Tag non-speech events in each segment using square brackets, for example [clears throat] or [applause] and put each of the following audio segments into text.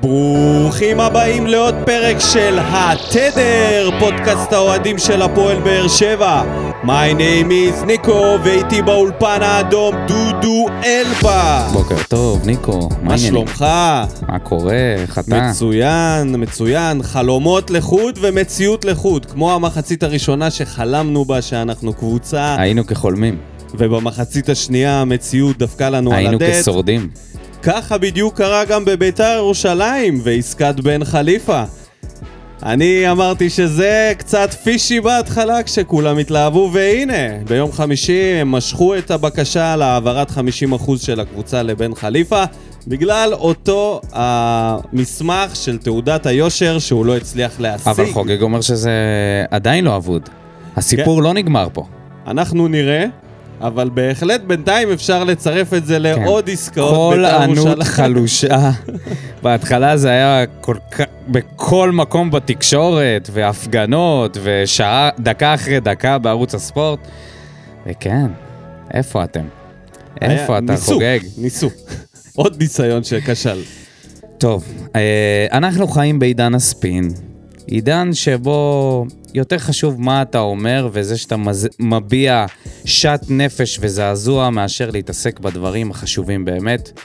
ברוכים הבאים לעוד פרק של התדר, פודקאסט האוהדים של הפועל באר שבע. My name is ניקו, ואיתי באולפן האדום דודו אלבה. בוקר טוב, ניקו. מה שלומך? מה קורה? איך אתה? מצוין, מצוין. חלומות לחוד ומציאות לחוד. כמו המחצית הראשונה שחלמנו בה שאנחנו קבוצה, היינו כחולמים. ובמחצית השנייה המציאות דפקה לנו על היינו הדלת. כשורדים. ככה בדיוק קרה גם בביתר ירושלים ועסקת בן חליפה. אני אמרתי שזה קצת פישי בהתחלה כשכולם התלהבו, והנה, ביום חמישי הם משכו את הבקשה להעברת 50% של הקבוצה לבן חליפה, בגלל אותו המסמך של תעודת היושר שהוא לא הצליח להשיג. אבל חוגג אומר שזה עדיין לא אבוד. הסיפור כן. לא נגמר פה. אנחנו נראה, אבל בהחלט בינתיים אפשר לצרף את זה לעוד עסקאות כן. כל בית"ר ענות. חלושה. [laughs] בהתחלה זה היה כל כך, בכל מקום בתקשורת, והפגנות, ושעה, דקה אחרי דקה בערוץ הספורט. וכן, איפה אתם? איפה אתה ניסו, חוגג? ניסו. עוד ניסיון שכשל. טוב, אה, אנחנו חיים בעידן הספין. עידן שבו יותר חשוב מה אתה אומר וזה שאתה מז... מביע שאט נפש וזעזוע מאשר להתעסק בדברים החשובים באמת.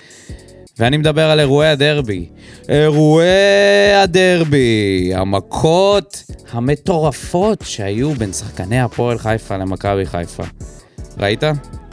ואני מדבר על אירועי הדרבי. אירועי הדרבי, המכות המטורפות שהיו בין שחקני הפועל חיפה למכבי חיפה. ראית?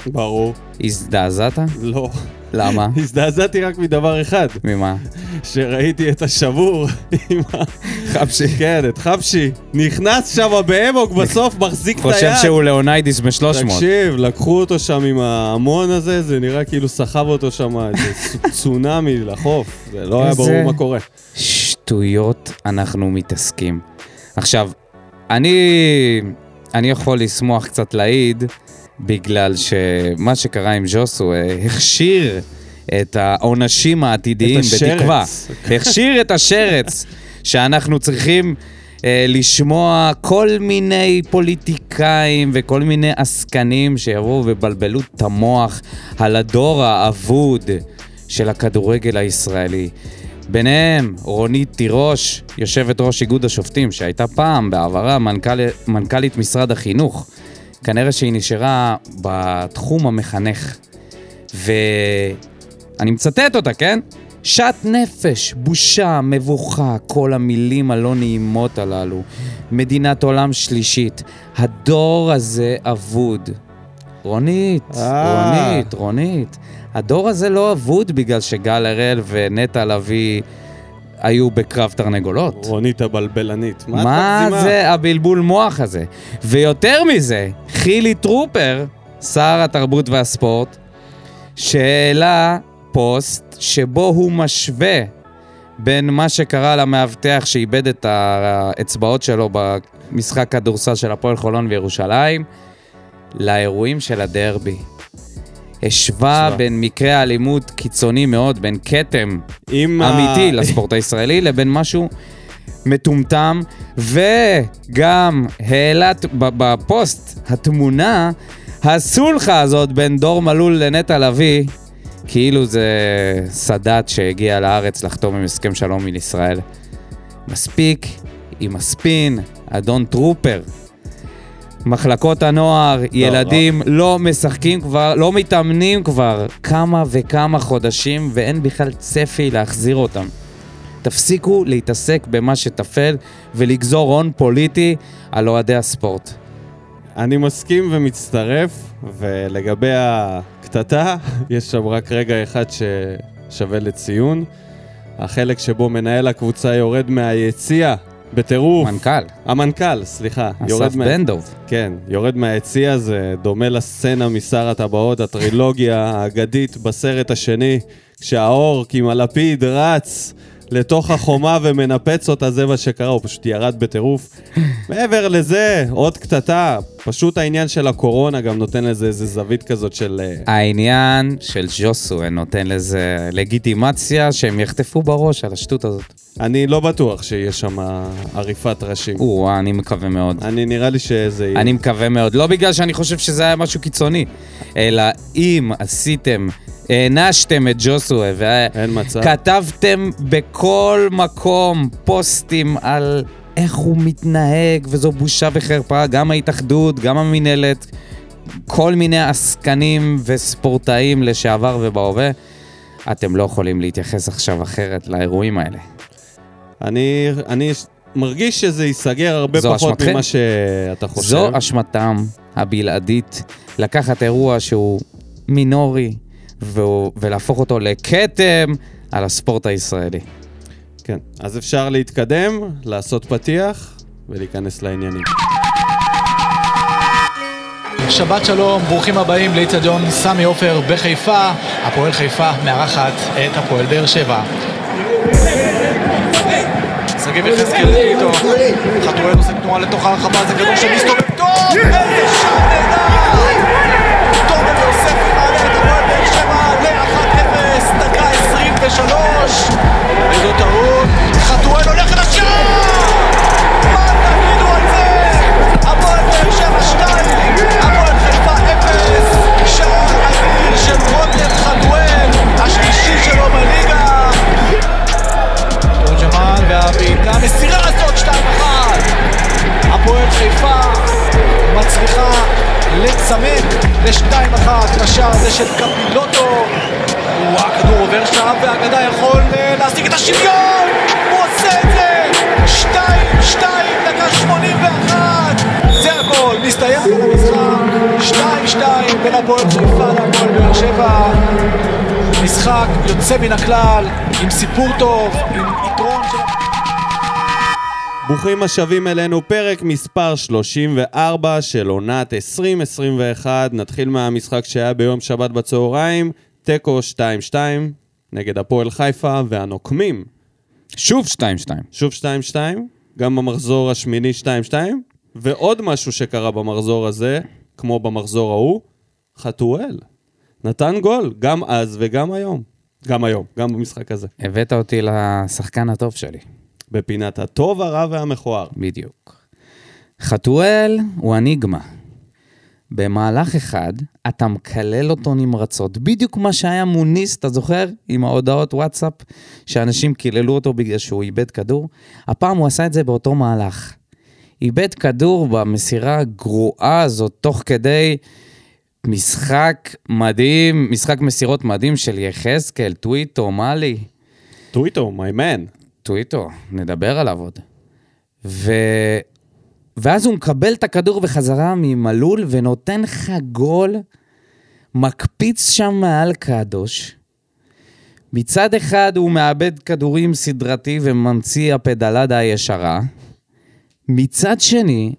ברור. הזדעזעת? לא. למה? [laughs] הזדעזעתי רק מדבר אחד, ממה? שראיתי את השבור עם ה... חבשי. כן, את חבשי. נכנס שם באמוק, בסוף מחזיק את היד. חושב שהוא לאוניידיס ב-300. תקשיב, לקחו אותו שם עם ההמון הזה, זה נראה כאילו סחב אותו שם איזה צונאמי לחוף. זה לא היה ברור מה קורה. שטויות אנחנו מתעסקים. עכשיו, אני, אני יכול לשמוח קצת להעיד, בגלל שמה שקרה עם ז'וסו אה, הכשיר את העונשים העתידיים, את השרץ. בתקווה. הכשיר את השרץ שאנחנו צריכים אה, לשמוע כל מיני פוליטיקאים וכל מיני עסקנים שיבואו ובלבלו את המוח על הדור האבוד של הכדורגל הישראלי. ביניהם רונית תירוש, יושבת ראש איגוד השופטים, שהייתה פעם בעברה מנכ"ל, מנכ"לית משרד החינוך. כנראה שהיא נשארה בתחום המחנך. ואני מצטט אותה, כן? שאט נפש, בושה, מבוכה, כל המילים הלא נעימות הללו. מדינת עולם שלישית. הדור הזה אבוד. רונית, אה. רונית, רונית. הדור הזה לא אבוד בגלל שגל הראל ונטע לביא היו בקרב תרנגולות. רונית הבלבלנית. מה מה? זה הבלבול מוח הזה? ויותר מזה, חילי טרופר, שר התרבות והספורט, שהעלה פוסט שבו הוא משווה בין מה שקרה למאבטח שאיבד את האצבעות שלו במשחק כדורסל של הפועל חולון וירושלים, לאירועים של הדרבי. השווה. בין מקרה אלימות קיצוני מאוד, בין כתם עם ה- אמיתי לספורט הישראלי לבין משהו מטומטם, וגם העלה ת- ב- בפוסט התמונה, הסולחה הזאת בין דור מלול לנטע לביא, כאילו זה סאדאת שהגיע לארץ לחתום עם הסכם שלום עם ישראל. מספיק עם הספין, אדון טרופר. מחלקות הנוער, ילדים לא משחקים כבר, לא מתאמנים כבר כמה וכמה חודשים ואין בכלל צפי להחזיר אותם. תפסיקו להתעסק במה שטפל ולגזור הון פוליטי על אוהדי הספורט. אני מסכים ומצטרף, ולגבי הקטטה, [laughs] יש שם רק רגע אחד ששווה לציון. החלק שבו מנהל הקבוצה יורד מהיציע בטירוף. מנכ"ל, המנכ"ל, סליחה. אסף מה- בן דוב. כן, יורד מהיציע זה דומה לסצנה משר הטבעות, הטרילוגיה האגדית בסרט השני, כשהאורק עם הלפיד רץ לתוך החומה ומנפץ אותה, זה מה שקרה, הוא פשוט ירד בטירוף. מעבר לזה, עוד קטטה, פשוט העניין של הקורונה גם נותן לזה איזה זווית כזאת של... אה, העניין של ז'וסו נותן לזה לגיטימציה שהם יחטפו בראש על השטות הזאת. אני לא בטוח שיהיה שם עריפת ראשים. או, אני מקווה מאוד. אני נראה לי שזה יהיה. אני מקווה מאוד. לא בגלל שאני חושב שזה היה משהו קיצוני, אלא אם עשיתם הענשתם את ג'וסווה. וכתבתם בכל מקום פוסטים על איך הוא מתנהג, וזו בושה וחרפה, גם ההתאחדות, גם המינהלת, כל מיני עסקנים וספורטאים לשעבר ובהווה. אתם לא יכולים להתייחס עכשיו אחרת לאירועים האלה. אני, אני מרגיש שזה ייסגר הרבה פחות אשמתכם? ממה שאתה חושב. זו אשמתם הבלעדית, לקחת אירוע שהוא מינורי והוא, ולהפוך אותו לכתם על הספורט הישראלי. כן. אז אפשר להתקדם, לעשות פתיח ולהיכנס לעניינים. שבת שלום, ברוכים הבאים לאיצטדיון סמי עופר בחיפה. הפועל חיפה מארחת את הפועל באר שבע. שגיב יחזקאל איתו, חתואל עושה תנועה לתוך הרחבה, זה כדור שמסתובב טוב! איזה שער נהדר! 23. איזו טעות, חתואל הולך אל השער! מה תגידו על זה? הפועל באר שבע 2, הפועל חיפה 0, שער אדיר של רותם חתואל, השלישי שלו בליגה. תורג'מן והבעיטה, המסירה הזאת 2-1. הפועל חיפה מצליחה לצמד ל-2-1 לשער הזה של קפילוטו. שם והאגדה יכול אה, להשיג את השוויון! הוא עושה את זה! 2-2, דקה 81! זה הכל, מסתיים כאן המשחק. 2-2 בין הפועל חיפה להפועל באר שבע. משחק יוצא מן הכלל, עם סיפור טוב, עם יתרון של... ברוכים השבים אלינו, פרק מספר 34 של עונת 2021. נתחיל מהמשחק שהיה ביום שבת בצהריים, תיקו 2-2 נגד הפועל חיפה והנוקמים. שוב 2-2. שוב 2-2, גם במחזור השמיני 2-2, ועוד משהו שקרה במחזור הזה, כמו במחזור ההוא, חתואל. נתן גול, גם אז וגם היום. גם היום, גם במשחק הזה. הבאת אותי לשחקן הטוב שלי, בפינת הטוב, הרע והמכוער. בדיוק. חתואל הוא אניגמה. במהלך אחד, אתה מקלל אותו נמרצות. בדיוק מה שהיה מוניס, אתה זוכר? עם ההודעות וואטסאפ, שאנשים קיללו אותו בגלל שהוא איבד כדור? הפעם הוא עשה את זה באותו מהלך. איבד כדור במסירה הגרועה הזאת, תוך כדי משחק מדהים, משחק מסירות מדהים של יחזקאל, טוויטו, מאלי. טוויטו, my man. טוויטו, נדבר עליו עוד. ו... ואז הוא מקבל את הכדור בחזרה ממלול ונותן לך גול, מקפיץ שם מעל קדוש. מצד אחד הוא מאבד כדורים סדרתי וממציא הפדלדה הישרה. מצד שני,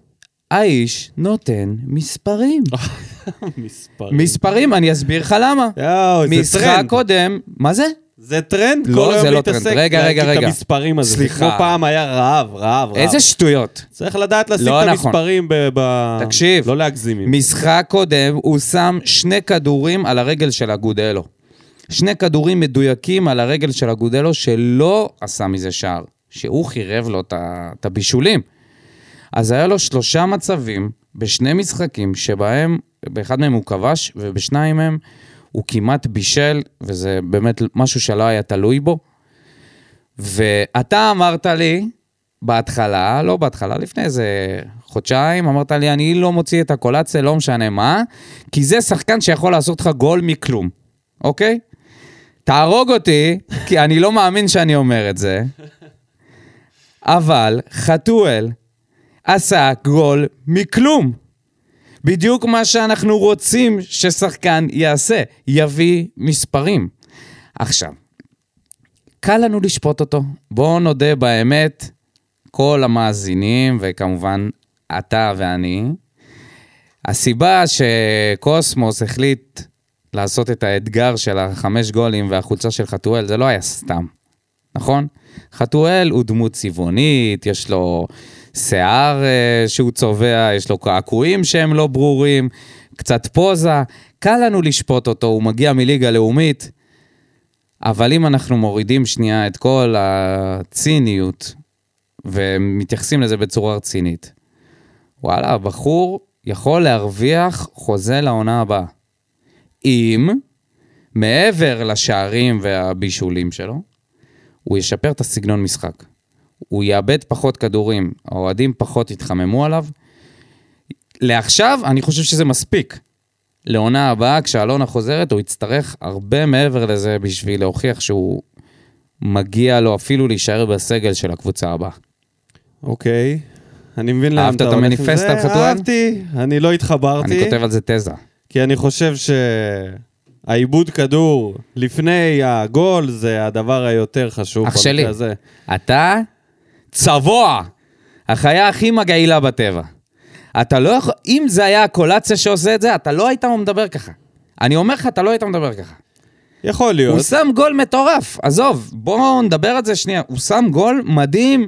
האיש נותן מספרים. [laughs] מספרים. מספרים, אני אסביר לך למה. יואו, זה משחק טרנד. קודם, מה זה? זה טרנד? לא, כל היום זה לא להתעסק, טרנד. רגע, להגיד רגע, את רגע. המספרים הזה. סליחה. כמו פעם היה רעב, רעב, רעב. איזה שטויות. צריך לדעת לשים לא את נכון. המספרים ב... ב... תקשיב. לא להגזים. משחק קודם, הוא שם שני כדורים על הרגל של אגודלו. שני כדורים מדויקים על הרגל של אגודלו, שלא עשה מזה שער, שהוא חירב לו את הבישולים. אז היה לו שלושה מצבים בשני משחקים, שבהם, באחד מהם הוא כבש, ובשניים מהם הוא כמעט בישל, וזה באמת משהו שלא היה תלוי בו. ואתה אמרת לי, בהתחלה, לא בהתחלה, לפני איזה חודשיים, אמרת לי, אני לא מוציא את הקולציה, לא משנה מה, כי זה שחקן שיכול לעשות לך גול מכלום, אוקיי? תהרוג אותי, כי אני לא מאמין שאני אומר את זה, אבל חתואל עשה גול מכלום. בדיוק מה שאנחנו רוצים ששחקן יעשה, יביא מספרים. עכשיו, קל לנו לשפוט אותו. בואו נודה באמת, כל המאזינים, וכמובן אתה ואני, הסיבה שקוסמוס החליט לעשות את האתגר של החמש גולים והחולצה של חתואל, זה לא היה סתם, נכון? חתואל הוא דמות צבעונית, יש לו שיער אה, שהוא צובע, יש לו קעקועים שהם לא ברורים, קצת פוזה. קל לנו לשפוט אותו, הוא מגיע מליגה לאומית. אבל אם אנחנו מורידים שנייה את כל הציניות ומתייחסים לזה בצורה רצינית, וואלה, הבחור יכול להרוויח חוזה לעונה הבאה. אם מעבר לשערים והבישולים שלו, הוא ישפר את הסגנון משחק. הוא יאבד פחות כדורים, האוהדים פחות יתחממו עליו. לעכשיו, אני חושב שזה מספיק. לעונה הבאה, כשאלונה חוזרת, הוא יצטרך הרבה מעבר לזה בשביל להוכיח שהוא מגיע לו אפילו להישאר בסגל של הקבוצה הבאה. אוקיי. אני מבין לאן אהבת אתה את הולך עם המניפסט זה. על חתואל? אהבתי, אני לא התחברתי. אני כותב על זה תזה. כי אני חושב שהעיבוד כדור לפני הגול זה הדבר היותר חשוב אח שלי. הזה. אתה צבוע, החיה הכי מגעילה בטבע. אתה לא יכול, אם זה היה הקולציה שעושה את זה, אתה לא היית מדבר ככה. אני אומר לך, אתה לא היית מדבר ככה. יכול להיות. הוא שם גול מטורף, עזוב, בואו נדבר על זה שנייה. הוא שם גול מדהים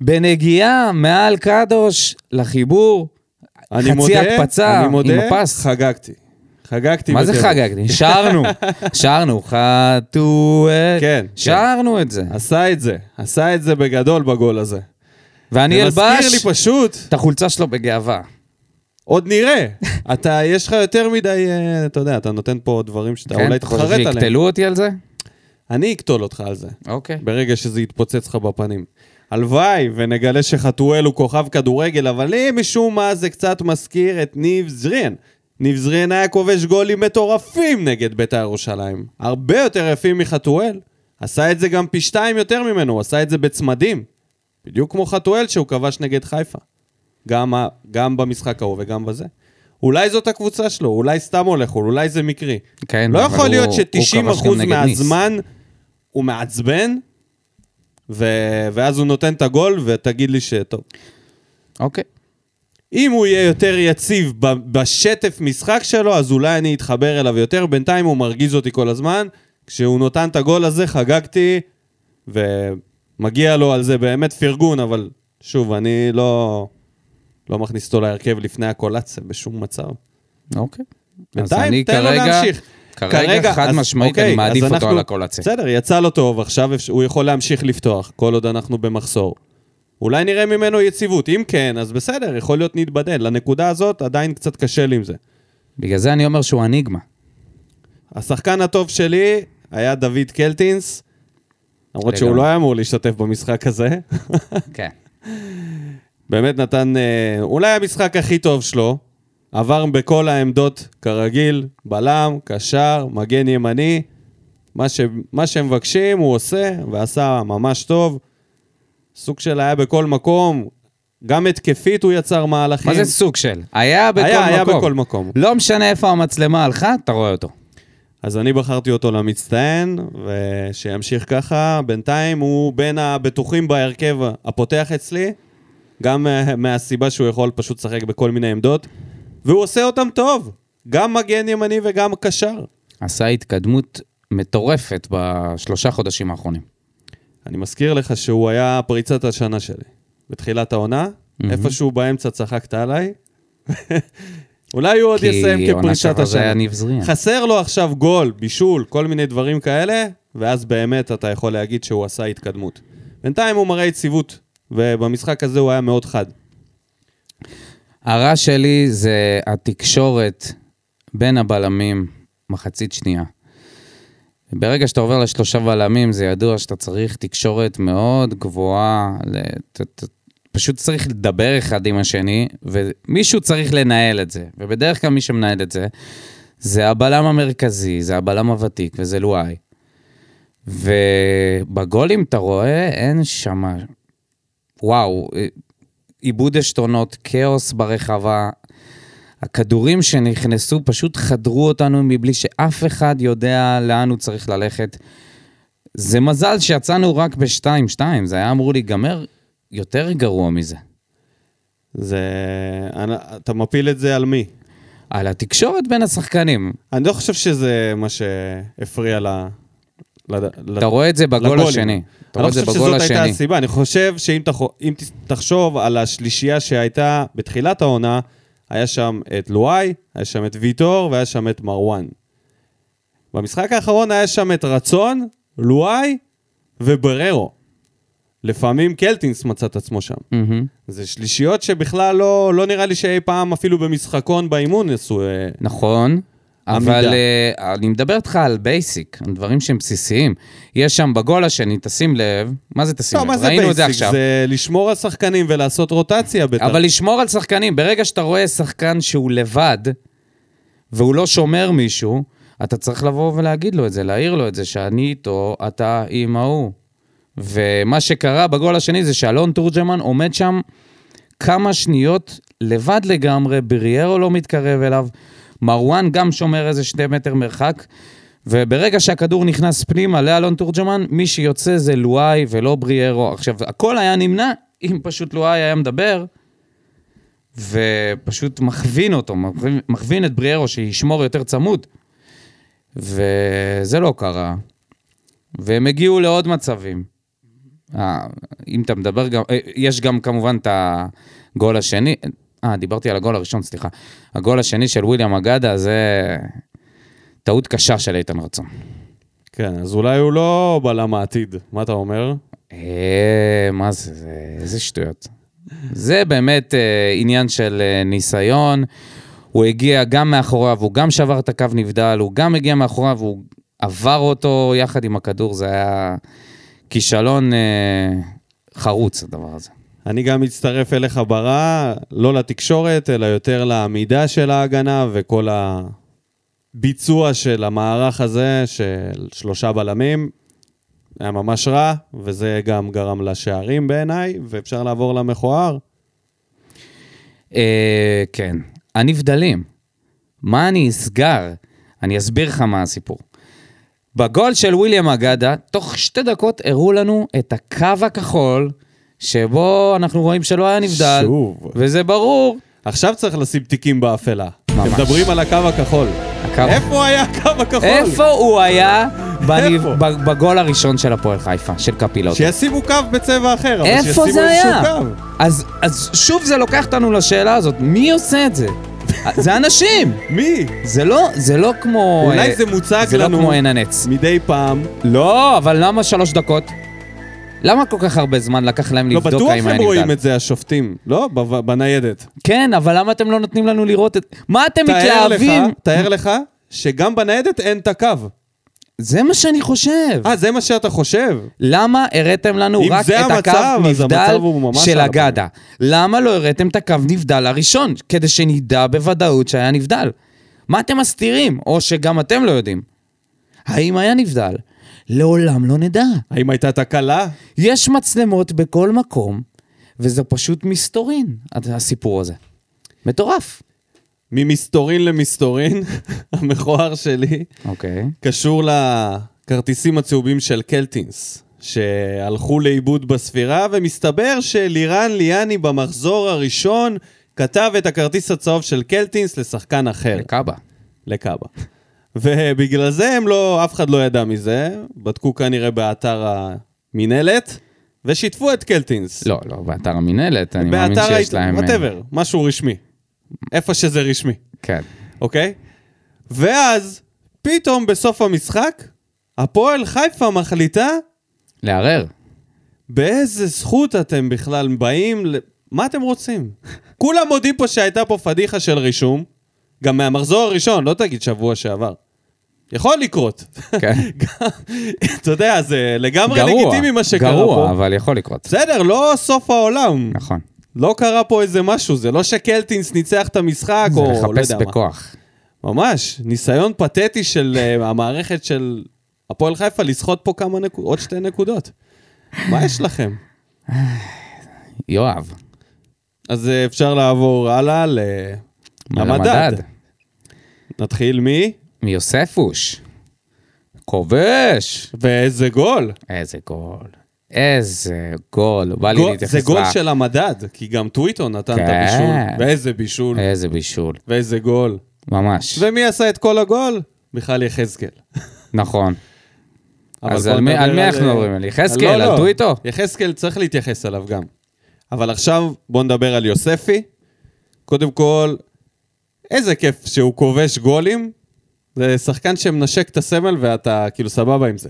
בנגיעה מעל קדוש לחיבור, אני חצי מודה, הקפצה אני עם מודה, הפס. חגגתי. חגגתי מה זה. חגגתי? שרנו, [laughs] שרנו, חתואל, כן, שרנו את זה. עשה את זה, עשה את זה בגדול בגול הזה. ואני אלבש לי פשוט, את החולצה שלו בגאווה. עוד נראה. [laughs] אתה, יש לך יותר מדי, אה, אתה יודע, אתה נותן פה דברים שאתה כן? אולי תתחרט עליהם. שיקטלו אותי על זה? אני אקטול אותך על זה. אוקיי. ברגע שזה יתפוצץ לך בפנים. הלוואי ונגלה שחתואל הוא כוכב כדורגל, אבל לי משום מה זה קצת מזכיר את ניב זריאן. ניב זריאן היה כובש גולים מטורפים נגד בית"ר ירושלים. הרבה יותר יפים מחתואל. עשה את זה גם פי שתיים יותר ממנו, הוא עשה את זה בצמדים. בדיוק כמו חתואל שהוא כבש נגד חיפה. גם, ה- גם במשחק ההוא וגם בזה. אולי זאת הקבוצה שלו, אולי סתם הולך, אולי זה מקרי. כן, לא יכול להיות הוא- הוא כבש ש-90% גם נגד ניס. מהזמן הוא מעצבן, ו- ואז הוא נותן את הגול, ותגיד לי שטוב. אוקיי. אם הוא יהיה יותר יציב בשטף משחק שלו, אז אולי אני אתחבר אליו יותר. בינתיים הוא מרגיז אותי כל הזמן. כשהוא נותן את הגול הזה, חגגתי, ומגיע לו על זה באמת פרגון, אבל שוב, אני לא, לא מכניס אותו להרכב לפני הקולציה בשום מצב. אוקיי. בינתיים, תן לו כרגע, להמשיך. כרגע חד אז- משמעית אוקיי, אני מעדיף אותו אנחנו- על הקולציה. בסדר, יצא לו טוב, עכשיו הוא יכול להמשיך לפתוח, כל עוד אנחנו במחסור. אולי נראה ממנו יציבות, אם כן, אז בסדר, יכול להיות נתבדל. לנקודה הזאת עדיין קצת קשה לי עם זה. בגלל זה אני אומר שהוא אניגמה. השחקן הטוב שלי היה דוד קלטינס, למרות שהוא. לא היה אמור להשתתף במשחק הזה. כן. [laughs] באמת נתן, אה, אולי המשחק הכי טוב שלו, עבר בכל העמדות כרגיל, בלם, קשר, מגן ימני, מה, ש, מה שהם מבקשים הוא עושה, ועשה ממש טוב. סוג של היה בכל מקום, גם התקפית הוא יצר מהלכים. מה זה סוג של? היה בכל היה, היה מקום. בכל מקום. לא משנה איפה המצלמה הלכה, אתה רואה אותו. אז אני בחרתי אותו למצטיין, ושימשיך ככה. בינתיים הוא בין הבטוחים בהרכב הפותח אצלי, גם אה, מהסיבה שהוא יכול פשוט לשחק בכל מיני עמדות, והוא עושה אותם טוב. גם מגן ימני וגם קשר. עשה התקדמות מטורפת בשלושה חודשים האחרונים. אני מזכיר לך שהוא היה פריצת השנה שלי. בתחילת העונה, מהמם. איפשהו באמצע צחקת עליי. [laughs] אולי הוא עוד יסיים כפריצת היה השנה. חסר לו עכשיו גול, בישול, כל מיני דברים כאלה, ואז באמת אתה יכול להגיד שהוא עשה התקדמות. בינתיים הוא מראה יציבות, ובמשחק הזה הוא היה מאוד חד. הרע שלי זה התקשורת בין הבלמים, מחצית שנייה. ברגע שאתה עובר לשלושה בלמים, זה ידוע שאתה צריך תקשורת מאוד גבוהה, ל- ת- ת- פשוט צריך לדבר אחד עם השני, ומישהו צריך לנהל את זה. ובדרך כלל מי שמנהל את זה, זה הבלם המרכזי, זה הבלם הוותיק, וזה לואי. ובגולים אתה רואה, אין שם... וואו, עיבוד עשתונות, כאוס ברחבה. הכדורים שנכנסו פשוט חדרו אותנו מבלי שאף אחד יודע לאן הוא צריך ללכת. זה מזל שיצאנו רק ב-2-2, זה היה אמור להיגמר יותר גרוע מזה. זה... אתה מפיל את זה על מי? על התקשורת בין השחקנים. אני לא חושב שזה מה שהפריע ל... ל- אתה רואה את זה בגול לגולים. השני. אתה אני רואה לא את זה חושב בגול שזאת הייתה השני. הסיבה, אני חושב שאם תח... תחשוב על השלישייה שהייתה בתחילת העונה, היה שם את לואי, היה שם את ויטור והיה שם את מרואן. במשחק האחרון היה שם את רצון, לואי ובררו. לפעמים קלטינס מצא את עצמו שם. מהמם. זה שלישיות שבכלל לא, לא נראה לי שאי פעם אפילו במשחקון באימון עשו... אה, נכון, אבל. אה, אני מדבר איתך על basic, על דברים שהם בסיסיים. יש שם בגול השני, תשים לב, מה זה תשים לא, לב? מה זה ראינו את זה? עכשיו. זה לשמור על שחקנים ולעשות רוטציה בטח. אבל לשמור על שחקנים, ברגע שאתה רואה שחקן שהוא לבד, והוא לא שומר מישהו, אתה צריך לבוא ולהגיד לו את זה, להעיר לו את זה, שאני איתו, אתה עם ההוא. ומה שקרה בגול השני זה שאלון תורג'מן עומד שם כמה שניות לבד לגמרי, בריארו לא מתקרב אליו, מרואן גם שומר איזה שני מטר מרחק, וברגע שהכדור נכנס פנימה לאלון תורג'מן, מי שיוצא זה לואי ולא בריארו. עכשיו, הכל היה נמנע אם פשוט לואי היה מדבר, ופשוט מכווין אותו, מכווין, מכווין את בריארו שישמור יותר צמוד. וזה לא קרה. והם הגיעו לעוד מצבים. אה, אם אתה מדבר גם, אה, יש גם כמובן את הגול השני, אה, דיברתי על הגול הראשון, סליחה. הגול השני של וויליאם אגדה זה טעות קשה של איתן רצון. כן, אז אולי הוא לא בלם העתיד. מה אתה אומר? אה, מה זה, זה, איזה שטויות. זה באמת אה, עניין של אה, ניסיון. הוא הגיע גם מאחוריו, הוא גם שבר את הקו נבדל, הוא גם הגיע מאחוריו, הוא עבר אותו יחד עם הכדור, זה היה כישלון אה, חרוץ, הדבר הזה. אני גם מצטרף אליך ברע, לא לתקשורת, אלא יותר לעמידה של ההגנה וכל הביצוע של המערך הזה של שלושה בלמים. היה ממש רע, וזה גם גרם לשערים בעיניי, ואפשר לעבור למכוער. אה, כן, הנבדלים. מה אני אסגר? אני אסביר לך מה הסיפור. בגול של וויליאם אגדה, תוך שתי דקות הראו לנו את הקו הכחול, שבו אנחנו רואים שלא היה נבדל. שוב. וזה ברור. עכשיו צריך לשים תיקים באפלה. ממש. אתם מדברים על הקו הכחול. הקו... איפה היה הקו הכחול? איפה הוא היה בנב... איפה? בגול הראשון של הפועל חיפה, של קפילוטו? שישימו קו בצבע אחר, אבל שישימו זה איזשהו? קו. אז, אז שוב זה לוקח אותנו לשאלה הזאת, מי עושה את זה? [laughs] זה אנשים! מי? זה לא, זה לא כמו... אולי אה, זה מוצג זה לנו לא כמו עין הנץ. מדי פעם. לא, אבל למה שלוש דקות? למה כל כך הרבה זמן לקח להם לא לבדוק בטוח האם היה הם רואים נבדל? את זה, השופטים. לא? ב- בניידת. כן, אבל למה אתם לא נותנים לנו לראות את... מה אתם תאר לך, מתלהבים? תאר לך שגם בניידת אין את הקו. זה מה שאני חושב. אה, זה מה שאתה חושב? למה הראיתם לנו אם רק זה את הקו המצב, אז נבדל המצב הוא ממש של על הפנים. אגדה? למה לא הראיתם את הקו נבדל הראשון? כדי שנדע בוודאות שהיה נבדל. מה אתם מסתירים? או שגם אתם לא יודעים. האם היה נבדל? לעולם לא נדע. האם הייתה תקלה? יש מצלמות בכל מקום, וזה פשוט מסתורין, הסיפור הזה. מטורף. ממסתורין למסתורין, [laughs] המכוער שלי, אוקיי. קשור לכרטיסים הצהובים של קלטינס, שהלכו לאיבוד בספירה, ומסתבר שלירן ליאני במחזור הראשון כתב את הכרטיס הצהוב של קלטינס לשחקן אחר. לקאבה. לקאבה. ובגלל זה הם לא, אף אחד לא ידע מזה, בדקו כנראה באתר המינהלת, ושיתפו את קלטינס. לא, לא, באתר המינהלת, אני מאמין שיש להם... אה, whatever, משהו רשמי. איפה שזה רשמי, כן. אוקיי? ואז, פתאום בסוף המשחק, הפועל חיפה מחליטה לערער. באיזה זכות אתם בכלל באים, ל... מה אתם רוצים? כולם מודים פה שהייתה פה פדיחה של רישום, גם מהמחזור הראשון, לא תגיד שבוע שעבר. יכול לקרות. כן. [laughs] אתה יודע, זה לגמרי גרוע, לגיטימי מה שקרה גרוע, פה. אבל יכול לקרות. בסדר, לא סוף העולם. נכון. לא קרה פה איזה משהו, זה לא שקלטינס ניצח את המשחק, זה או לא לחפש יודע מה. בכוח. ממש, ניסיון פתטי של uh, [laughs] המערכת של הפועל חיפה לסחוט פה כמה נקודות, עוד שתי נקודות. מה יש לכם? [sighs] יואב, אז uh, אפשר לעבור הלאה ל... למדד. למדד. נתחיל מ... מיוספוש. כובש. ואיזה גול. איזה גול. איזה גול. בא לי גול זה גול ל- של המדד, כי גם טוויטו נתן את כן. הבישול. ואיזה בישול, איזה בישול. ואיזה גול. ממש. ומי עשה את כל הגול? בכלל יחזקאל. נכון. אז על מי- על מי אנחנו מדברים? על יחזקאל? לא, על לא. טוויטו? יחזקאל צריך להתייחס אליו גם. אבל עכשיו בוא נדבר על יוספי. קודם כל, איזה כיף שהוא כובש גולים. זה שחקן שמנשק את הסמל ואתה כאילו סבבה עם זה.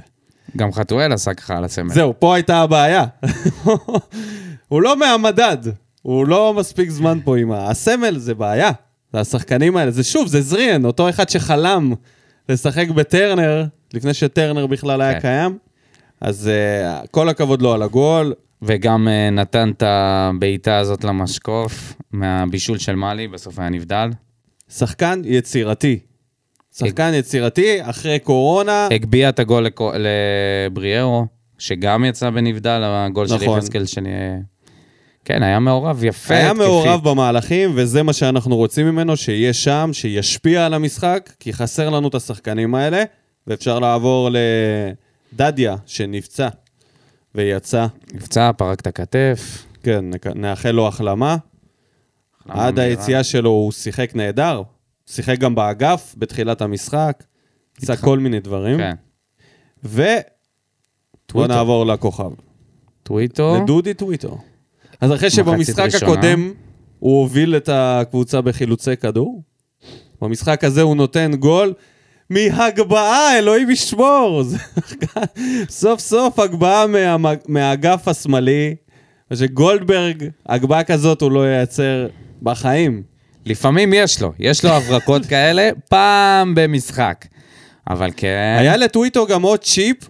גם חתואל עשה ככה על הסמל. זהו, פה הייתה הבעיה. [laughs] הוא לא מהמדד, הוא לא מספיק זמן פה עם ה... הסמל זה בעיה. זה השחקנים האלה, זה שוב, זה זריאן, אותו אחד שחלם לשחק בטרנר, לפני שטרנר בכלל היה כן. קיים. אז uh, כל הכבוד לו על הגול. וגם אה, נתן את הבעיטה הזאת למשקוף מהבישול של מאלי, בסוף היה נבדל. שחקן יצירתי. שחקן יצירתי, אחרי קורונה, הגביה את הגול לקו- לבריארו, שגם יצא בנבדל, הגול של נכון. יחזקאל שני... כן, היה מעורב יפה. היה התקפית. מעורב במהלכים, וזה מה שאנחנו רוצים ממנו, שיהיה שם, שישפיע על המשחק, כי חסר לנו את השחקנים האלה, ואפשר לעבור לדדיה, שנפצע ויצא. נפצע, פרק את הכתף. כן, נאחל לו החלמה. החלמה עד מהירה. היציאה שלו הוא שיחק נהדר. שיחק גם באגף בתחילת המשחק. עשה. כל מיני דברים. כן. טוויטו. נעבור לכוכב. טוויטו. לדודי טוויטו. אז אחרי שבמשחק ראשונה. הקודם הוא הוביל את הקבוצה בחילוצי כדור, במשחק הזה הוא נותן גול מהגבהה, אלוהים ישמור. [laughs] סוף סוף הגבהה מה, מהאגף השמאלי, ושגולדברג, הגבהה כזאת הוא לא ייצר בחיים. לפעמים יש לו, יש לו הברקות [laughs] כאלה, פעם במשחק. אבל כן, היה לטוויטו גם עוד צ'יפ, לא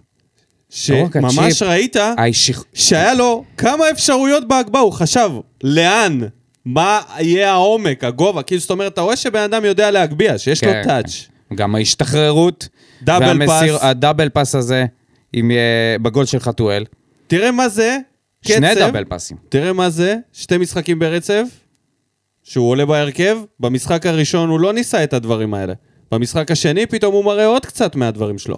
שממש. ראית הישיך... שהיה לו כמה אפשרויות בהגבהה, הוא חשב, לאן? מה יהיה העומק, הגובה? כאילו, זאת אומרת, אתה רואה שבן אדם יודע להגביה, שיש לו כן, touch. גם ההשתחררות. double והמסיר- pass. ה double pass הזה, עם, אה, בגול של חתואל. תראה מה זה, שני קצב, דאבל פאסים. תראה מה זה, שתי משחקים ברצף, שהוא עולה בהרכב, במשחק הראשון הוא לא ניסה את הדברים האלה. במשחק השני פתאום הוא מראה עוד קצת מהדברים שלו.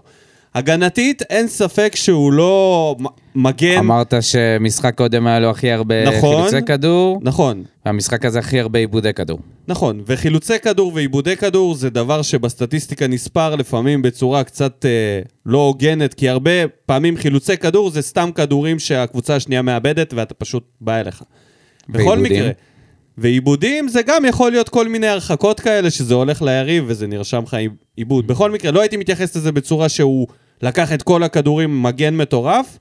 הגנתית, אין ספק שהוא לא מגן. אמרת שמשחק קודם היה לו הכי הרבה. נכון. חילוצי כדור, נכון, והמשחק הזה הכי הרבה עיבודי כדור. נכון, וחילוצי כדור ועיבודי כדור זה דבר שבסטטיסטיקה נספר לפעמים בצורה קצת אה, לא הוגנת, כי הרבה פעמים חילוצי כדור זה סתם כדורים שהקבוצה השנייה מאבדת ואתה פשוט בא אליך. בכל? מקרה. ועיבודים זה גם יכול להיות כל מיני הרחקות כאלה שזה הולך ליריב וזה נרשם לך עיב- עיבוד. בכל מקרה, לא הייתי מתייחס לזה בצורה שהוא לקח את כל הכדורים מגן מטורף,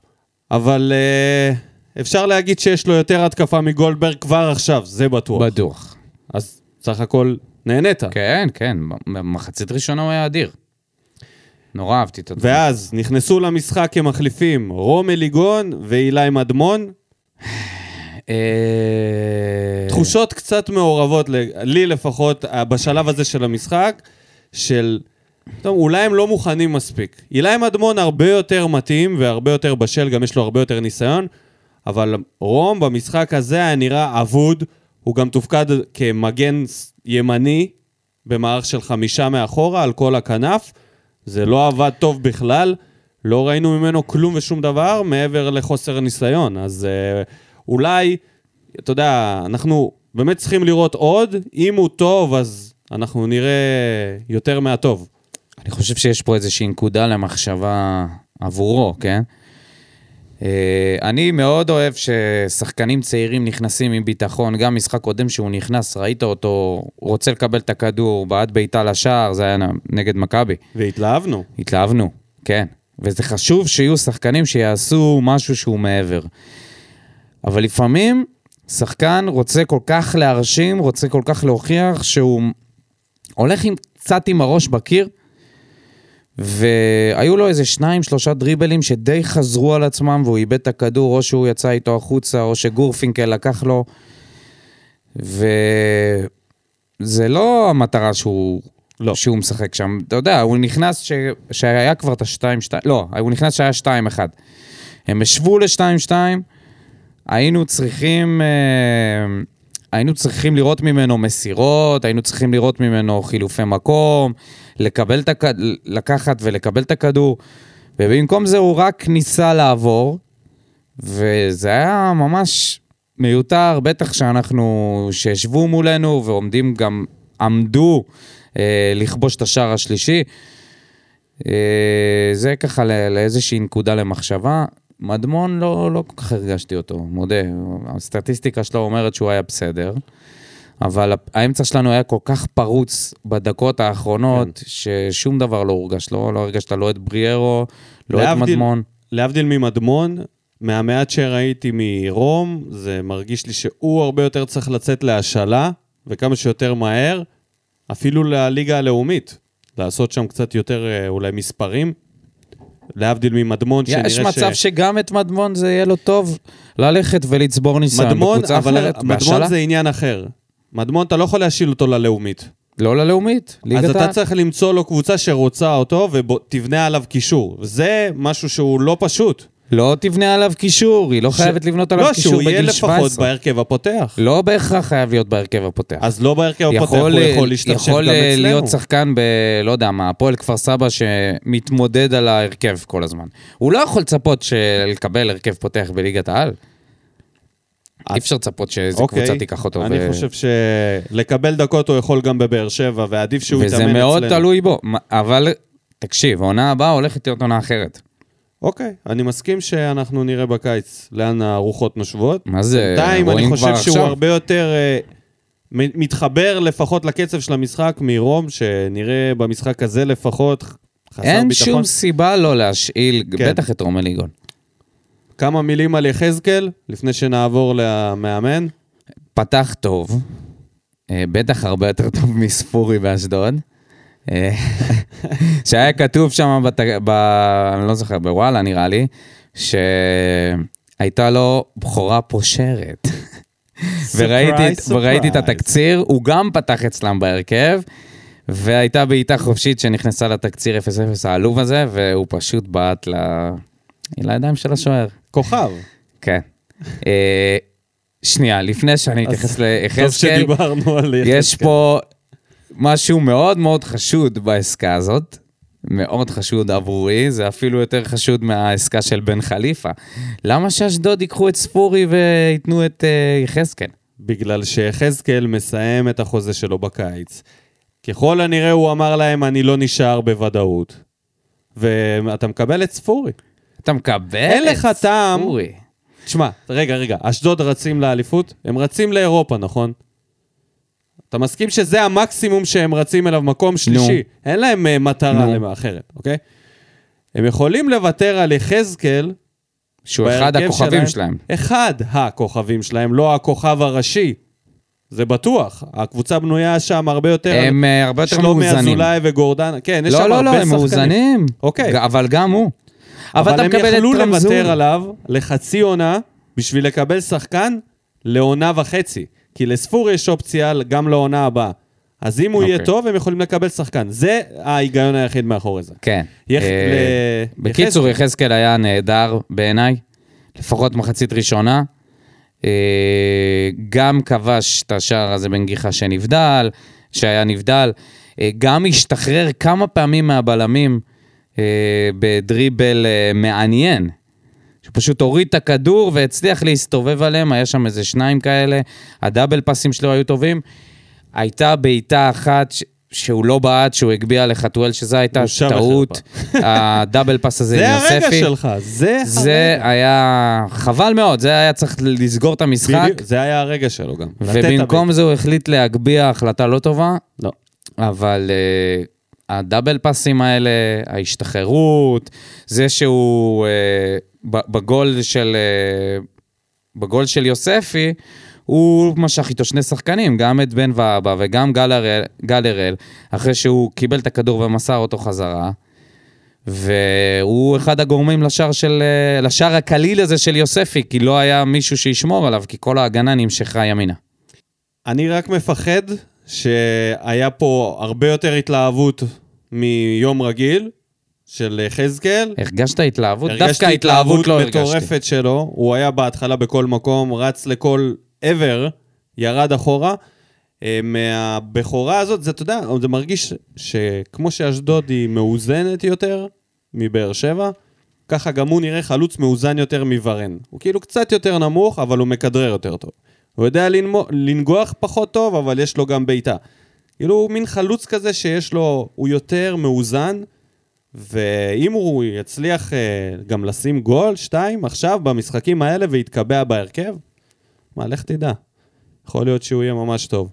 אבל אה, אפשר להגיד שיש לו יותר התקפה מגולדברג כבר עכשיו, זה בטוח. בטוח. אז סך הכל נהנית. כן, כן, במחצית ראשונה הוא היה אדיר. נורא אהבתי את הדבר. ואז נכנסו למשחק כמחליפים רום אליגון ואילי מדמון. אה, תחושות קצת מעורבות, לי לפחות, אה, בשלב הזה של המשחק, של... טוב, אולי הם לא מוכנים מספיק. אילי מדמון הרבה יותר מתאים והרבה יותר בשל, גם יש לו הרבה יותר ניסיון, אבל רום במשחק הזה היה נראה אבוד, הוא גם תופקד כמגן ימני במערך של חמישה מאחורה על כל הכנף, זה לא עבד טוב בכלל, לא ראינו ממנו כלום ושום דבר מעבר לחוסר ניסיון, אז אה, אולי, אתה יודע, אנחנו באמת צריכים לראות עוד, אם הוא טוב, אז אנחנו נראה יותר מהטוב. אני חושב שיש פה איזושהי נקודה למחשבה עבורו, כן? אה, אני מאוד אוהב ששחקנים צעירים נכנסים עם ביטחון, גם משחק קודם שהוא נכנס, ראית אותו, הוא רוצה לקבל את הכדור, בעט בעיטה לשער, זה היה נגד מכבי. והתלהבנו. התלהבנו, כן. וזה חשוב שיהיו שחקנים שיעשו משהו שהוא מעבר. אבל לפעמים שחקן רוצה כל כך להרשים, רוצה כל כך להוכיח שהוא הולך עם, קצת עם הראש בקיר, והיו לו איזה שניים, שלושה דריבלים שדי חזרו על עצמם, והוא איבד את הכדור, או שהוא יצא איתו החוצה, או שגורפינקל לקח לו. וזה לא המטרה שהוא, לא. שהוא משחק שם. אתה יודע, הוא נכנס ש... שהיה כבר את השתיים, שתיים, לא, הוא נכנס שהיה שתיים אחד. הם השוו לשתיים, שתיים, היינו צריכים... אה, היינו צריכים לראות ממנו מסירות, היינו צריכים לראות ממנו חילופי מקום, לקבל את הכ... לקחת ולקבל את הכדור, ובמקום זה הוא רק ניסה לעבור, וזה היה ממש מיותר, בטח שאנחנו, שישבו מולנו ועומדים גם, עמדו אה, לכבוש את השער השלישי. אה, זה ככה לא, לאיזושהי נקודה למחשבה. מדמון, לא, לא כל כך הרגשתי אותו, מודה. הסטטיסטיקה שלו אומרת שהוא היה בסדר, אבל האמצע שלנו היה כל כך פרוץ בדקות האחרונות, ששום דבר לא הורגש. לא, לא הרגשת לא את בריארו, לא את להבדיל- מדמון. להבדיל ממדמון, מהמעט שראיתי מרום, זה מרגיש לי שהוא הרבה יותר צריך לצאת להשאלה, וכמה שיותר מהר, אפילו לליגה הלאומית. לעשות שם קצת יותר אה, אולי מספרים. להבדיל ממדמון, שנראה יש מצב שגם את מדמון זה יהיה לו טוב ללכת ולצבור ניסיון מדמון, בקבוצה אבל אחרת, מדמון בהשאלה. זה עניין אחר. מדמון, אתה לא יכול להשיל אותו ללאומית. לא ללאומית, ליגת אז אתה העל. צריך למצוא לו קבוצה שרוצה אותו ותבנה עליו קישור. זה משהו שהוא לא פשוט. לא תבנה עליו קישור, היא לא ש- חייבת לבנות עליו לא, קישור שהוא יהיה בגיל לפחות 17. בהרכב הפותח. לא בהכרח חייב להיות בהרכב הפותח. אז לא בהרכב הפותח, הוא יכול להשתפשף יכול גם אצלנו. להיות שחקן ב... לא יודע מה, הפועל כפר סבא שמתמודד על ההרכב כל הזמן. הוא לא יכול לצפות לקבל הרכב פותח בליגת העל. אי אפשר לצפות שאיזה אוקיי, קבוצה תיקח אותו. אני ו- חושב שלקבל דקות הוא יכול גם בבאר שבע, ועדיף שהוא יתאמן וזה אצלנו. מאוד תלוי בו. אבל תקשיב, העונה הבאה הולכת להיות עונה אחרת. אוקיי, אני מסכים שאנחנו נראה בקיץ לאן הרוחות נושבות. מה זה, בינתיים אני חושב שהוא עכשיו. הרבה יותר אה, מ- מתחבר לפחות לקצב של המשחק מרום, שנראה במשחק הזה לפחות חסר אין ביטחון. שום סיבה לא להשאיל, כן. בטח את רומי ליגון. כמה מילים על יחזקאל, לפני שנעבור למאמן. פתח טוב, אה, בטח הרבה יותר טוב מספורי באשדוד. אה, [laughs] שהיה כתוב שם, בת... ב... אני לא זוכר, בוואלה נראה לי, שהייתה לו בכורה פושרת. [laughs] וראיתי, Surprise, וראיתי את. התקציר, הוא גם פתח אצלם בהרכב, והייתה בעיטה חופשית שנכנסה לתקציר 0-0 העלוב הזה, והוא פשוט בעט ל... לידיים של השוער. כוכב. כן. אה, שנייה, לפני שאני אתייחס ליחזקאל, יש. פה משהו מאוד מאוד חשוד בעסקה הזאת. מאוד חשוד עבורי, זה אפילו יותר חשוד מהעסקה של בן חליפה. למה שאשדוד ייקחו את ספורי וייתנו את אה, יחזקאל? בגלל שיחזקאל מסיים את החוזה שלו בקיץ. ככל הנראה הוא אמר להם, אני לא נשאר בוודאות. ואתה מקבל את ספורי. אתה מקבל אין את לך טעם. ספורי. תשמע, רגע, רגע, אשדוד רצים לאליפות? הם רצים לאירופה, נכון? אתה מסכים שזה המקסימום שהם רצים אליו, מקום שלישי. אין להם uh, מטרה נו. למה אחרת, אוקיי? הם יכולים לוותר על יחזקאל, שהוא אחד הכוכבים שלהם. אחד הכוכבים שלהם, לא הכוכב הראשי. זה בטוח. הקבוצה בנויה שם הרבה יותר... על הם אה, הרבה יותר שלומי מאוזנים. אזולאי וגורדן, כן, יש לא, שם לא, הרבה לא, הם שחקנים. מאוזנים. אוקיי. אבל גם הוא. אבל אתה הם יכלו. לוותר עליו לחצי עונה בשביל לקבל שחקן לעונה וחצי. כי לספור יש אופציה גם לעונה הבאה. אז אם הוא יהיה אוקיי. טוב, הם יכולים לקבל שחקן. זה ההיגיון היחיד מאחורי זה. כן. יח- אה, ל- בקיצור, יחזקאל. יחזקאל היה נהדר בעיניי, לפחות מחצית ראשונה. אה, גם כבש את השער הזה בנגיחה שנבדל, שהיה נבדל. אה, גם השתחרר כמה פעמים מהבלמים אה, בדריבל אה, מעניין. שפשוט הוריד את הכדור והצליח להסתובב עליהם, היה שם איזה שניים כאלה, הדאבל פסים שלו היו טובים. הייתה בעיטה אחת ש... שהוא לא בעט, שהוא הגביה לחתואל, שזו הייתה טעות. [laughs] הדאבל פס הזה זה עם יוספי. הרגע שלך, זה זה הרגע. היה חבל מאוד, זה היה צריך לסגור את המשחק, בדיוק, זה היה הרגע שלו גם. ובמקום זה הוא החליט להגביה החלטה לא טובה, לא. אבל uh, הדאבל פסים האלה, ההשתחררות, זה שהוא uh, בגול של, uh, בגול של יוספי, הוא משך איתו שני שחקנים, גם את בן ואבא וגם גל הראל, גל הראל, אחרי שהוא קיבל את הכדור ומסר אותו חזרה. והוא אחד הגורמים לשער, של, אה, לשער הקליל הזה של יוספי, כי לא היה מישהו שישמור עליו, כי כל ההגנה נמשכה ימינה. אני רק מפחד שהיה פה הרבה יותר התלהבות מיום רגיל של יחזקאל. הרגשת התלהבות? הרגשתי דווקא התלהבות לא הרגשתי. מטורפת שלו, הוא היה בהתחלה בכל מקום, רץ לכל עבר, ירד אחורה. אה, מהבכורה הזאת, זה, אתה יודע, זה מרגיש שכמו שאשדוד היא מאוזנת יותר מבאר שבע, ככה גם הוא נראה חלוץ מאוזן יותר מוורן. הוא כאילו קצת יותר נמוך, אבל הוא מכדרר יותר טוב. הוא יודע לנמו, לנגוח פחות טוב, אבל יש לו גם בעיטה. כאילו הוא מין חלוץ כזה שיש לו, הוא יותר מאוזן, ואם הוא יצליח אה, גם לשים גול, שתיים, עכשיו, במשחקים האלה, ויתקבע בהרכב, מה, לך תדע. יכול להיות שהוא יהיה ממש טוב.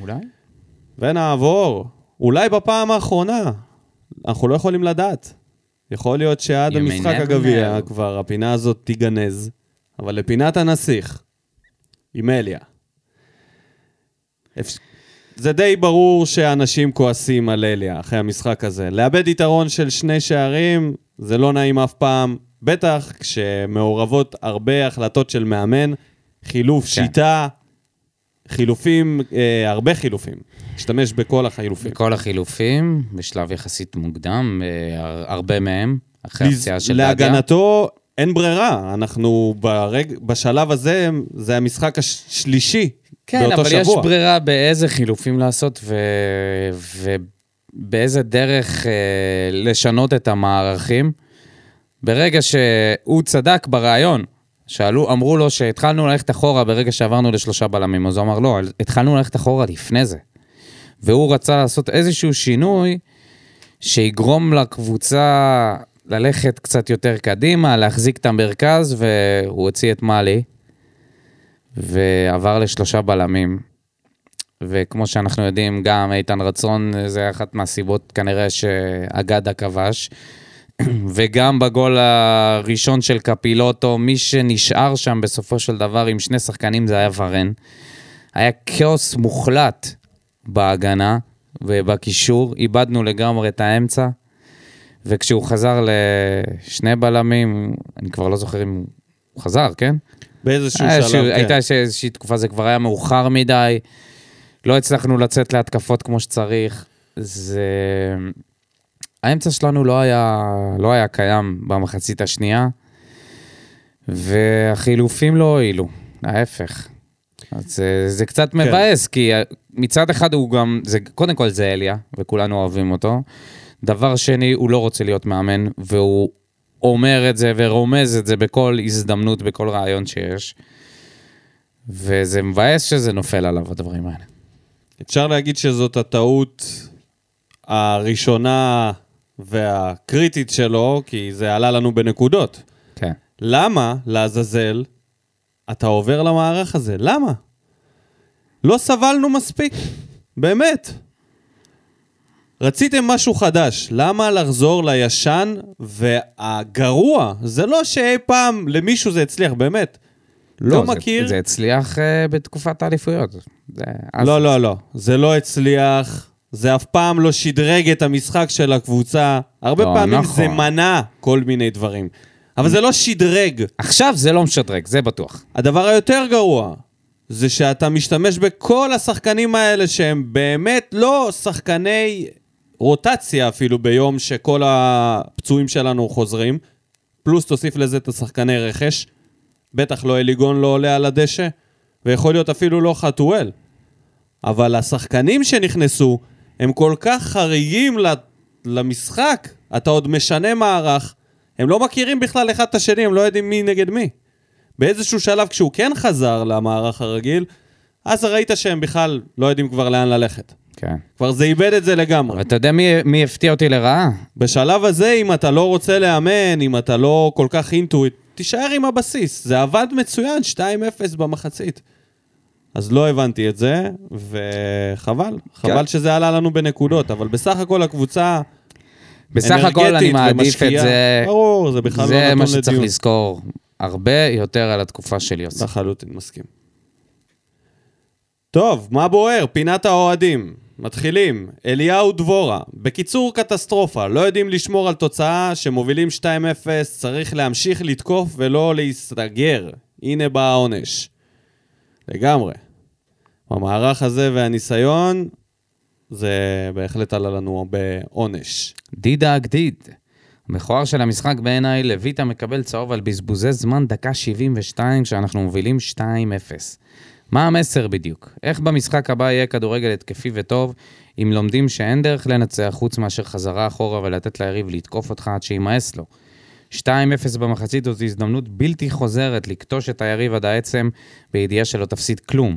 אולי? ונעבור, אולי בפעם האחרונה, אנחנו לא יכולים לדעת. יכול להיות שעד המשחק הגביע. כבר הפינה הזאת תיגנז, אבל לפינת הנסיך, עם אליה. זה די ברור שאנשים כועסים על אליה אחרי המשחק הזה. לאבד יתרון של שני שערים, זה לא נעים אף פעם, בטח כשמעורבות הרבה החלטות של מאמן, חילוף כן. שיטה, חילופים, אה, הרבה חילופים. השתמש בכל החילופים. בכל החילופים, בשלב יחסית מוקדם, אה, הר- הרבה מהם, אחרי הפציעה של דדיה. להגנתו אין ברירה, אנחנו ברג... בשלב הזה, זה המשחק השלישי כן, באותו אבל שבוע. יש ברירה באיזה חילופים לעשות ו... ובאיזה דרך אה, לשנות את המערכים. ברגע שהוא צדק ברעיון, שאלו, אמרו לו שהתחלנו ללכת אחורה ברגע שעברנו לשלושה בלמים, אז הוא אמר, לא, התחלנו ללכת אחורה לפני זה. והוא רצה לעשות איזשהו שינוי שיגרום לקבוצה ללכת קצת יותר קדימה, להחזיק את המרכז, והוא הוציא את מאלי, ועבר לשלושה בלמים. וכמו שאנחנו יודעים, גם איתן רצון, זה אחת מהסיבות כנראה שאגדה כבש. [clears throat] וגם בגול הראשון של קפילוטו, מי שנשאר שם בסופו של דבר עם שני שחקנים זה היה ורן. היה כאוס מוחלט בהגנה ובקישור, איבדנו לגמרי את האמצע, וכשהוא חזר לשני בלמים, אני כבר לא זוכר אם הוא חזר, כן? באיזשהו היה שלב, כן. הייתה איזוש- איזושהי תקופה, זה כבר היה מאוחר מדי, לא הצלחנו לצאת להתקפות כמו שצריך. זה... האמצע שלנו לא היה, לא היה קיים במחצית השנייה, והחילופים לא הועילו, ההפך. אז זה, זה קצת כן. מבאס, כי מצד אחד הוא גם, זה, קודם כל זה אליה, וכולנו אוהבים אותו. דבר שני, הוא לא רוצה להיות מאמן, והוא אומר את זה ורומז את זה בכל הזדמנות, בכל רעיון שיש. וזה מבאס שזה נופל עליו, הדברים האלה. אפשר להגיד שזאת הטעות הראשונה והקריטית שלו, כי זה עלה לנו בנקודות. כן. למה, לעזאזל, אתה עובר למערך הזה? למה? לא סבלנו מספיק, באמת. רציתם משהו חדש, למה לחזור לישן והגרוע? זה לא שאי פעם למישהו זה הצליח, באמת. לא, זה- מכיר. זה הצליח uh, בתקופת האליפויות. זה... אז- לא, לא, לא. זה לא הצליח, זה אף פעם לא שדרג את המשחק של הקבוצה. הרבה לא, פעמים נכון. זה מנע כל מיני דברים. אבל זה לא שדרג. עכשיו זה לא משדרג, זה בטוח. הדבר היותר גרוע, זה שאתה משתמש בכל השחקנים האלה שהם באמת לא שחקני רוטציה אפילו ביום שכל הפצועים שלנו חוזרים, פלוס תוסיף לזה את השחקני רכש, בטח לא אליגון לא עולה על הדשא, ויכול להיות אפילו לא חתואל. אבל השחקנים שנכנסו הם כל כך חריגים למשחק, אתה עוד משנה מערך, הם לא מכירים בכלל אחד את השני, הם לא יודעים מי נגד מי. באיזשהו שלב, כשהוא כן חזר למערך הרגיל, אז ראית שהם בכלל לא יודעים כבר לאן ללכת. כן. כבר זה איבד את זה לגמרי. אתה יודע מי, מי הפתיע אותי לרעה? בשלב הזה, אם אתה לא רוצה לאמן, אם אתה לא כל כך אינטואיט, תישאר עם הבסיס. זה עבד מצוין, 2-0 במחצית. אז לא הבנתי את זה, וחבל. חבל שזה עלה לנו בנקודות, אבל בסך הכל הקבוצה בסך הכל אני מעדיף את ומשקיעה. זה. ברור, זה בכלל לא זה נתון מה שצריך לדיון. לזכור. הרבה יותר על התקופה של יוסי. לחלוטין מסכים. טוב, מה בוער? פינת האוהדים. מתחילים. אליהו דבורה. בקיצור, קטסטרופה. לא יודעים לשמור על תוצאה שמובילים 2-0, צריך להמשיך לתקוף ולא להסתגר. הנה בא העונש. לגמרי. המערך הזה והניסיון, זה בהחלט עלה לנו בעונש. דידה הגדיד. המכוער של המשחק בעיניי, לויטה מקבל צהוב על בזבוזי זמן דקה 72 כשאנחנו מובילים 2-0. מה המסר בדיוק? איך במשחק הבא יהיה כדורגל התקפי וטוב, אם לומדים שאין דרך לנצח חוץ מאשר חזרה אחורה ולתת ליריב לתקוף אותך עד שימאס לו? 2-0 במחצית זאת הזדמנות בלתי חוזרת לכתוש את היריב עד העצם בידיעה שלא תפסיד כלום.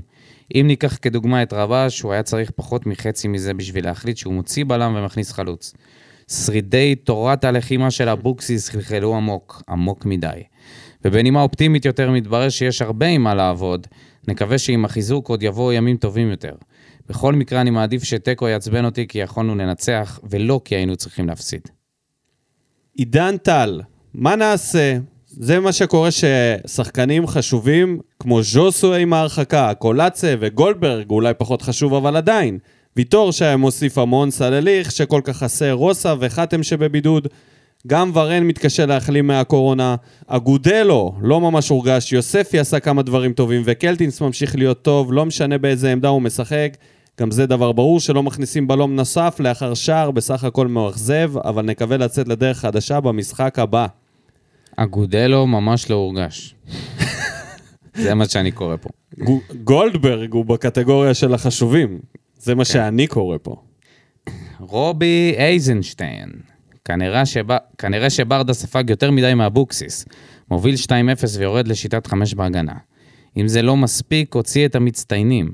אם ניקח כדוגמה את רבש, הוא היה צריך פחות מחצי מזה בשביל להחליט שהוא מוציא בלם ומכניס חלוץ. שרידי תורת הלחימה של אבוקסיס חלחלו עמוק, עמוק מדי. ובנימה אופטימית יותר מתברר שיש הרבה עם מה לעבוד, נקווה שעם החיזוק עוד יבואו ימים טובים יותר. בכל מקרה אני מעדיף שתיקו יעצבן אותי כי יכולנו לנצח, ולא כי היינו צריכים להפסיד. עידן טל, מה נעשה? זה מה שקורה ששחקנים חשובים, כמו ז'וסו עם ההרחקה, קולאצה וגולדברג, אולי פחות חשוב, אבל עדיין. ויטור שהיה מוסיף המון, סלליך שכל כך חסר, רוסה וחתם שבבידוד. גם ורן מתקשה להחלים מהקורונה. אגודלו לא ממש הורגש, יוספי עשה כמה דברים טובים, וקלטינס ממשיך להיות טוב, לא משנה באיזה עמדה הוא משחק. גם זה דבר ברור שלא מכניסים בלום נוסף לאחר שער, בסך הכל מאכזב, אבל נקווה לצאת לדרך חדשה במשחק הבא. אגודלו ממש לא הורגש. זה מה שאני קורא פה. גו- גולדברג הוא בקטגוריה של החשובים. זה מה שאני קורא פה. רובי אייזנשטיין. כנראה, שבא, כנראה שברדה ספג יותר מדי מאבוקסיס. מוביל 2-0 ויורד לשיטת 5 בהגנה. אם זה לא מספיק, הוציא את המצטיינים.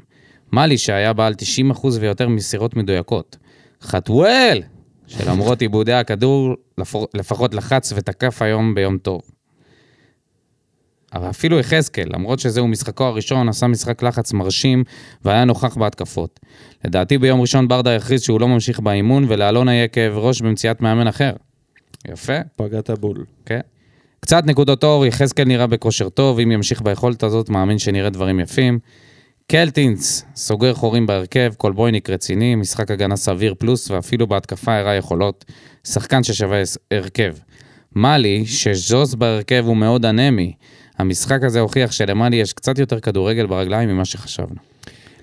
מאלי שהיה בעל 90% ויותר מסירות מדויקות. חתואל, שלמרות עיבודי הכדור, לפחות לחץ ותקף היום ביום טוב. אבל אפילו יחזקאל, למרות שזהו משחקו הראשון, עשה משחק לחץ מרשים והיה נוכח בהתקפות. לדעתי ביום ראשון ברדה יכריז שהוא לא ממשיך באימון, ולאלונה יהיה כאב ראש במציאת מאמן אחר. יפה, פגעת בול. כן. קצת נקודות אור, יחזקאל נראה בכושר טוב, אם ימשיך ביכולת הזאת, מאמין שנראה דברים יפים. קלטינס, סוגר חורים בהרכב, קולבויניק רציני, משחק הגנה סביר פלוס, ואפילו בהתקפה הראה יכולות. שחקן ששווה הרכב. מאלי, שז'וז בהרכב הוא מאוד אנמי. המשחק הזה הוכיח שלמאלי יש קצת יותר כדורגל ברגליים ממה שחשבנו.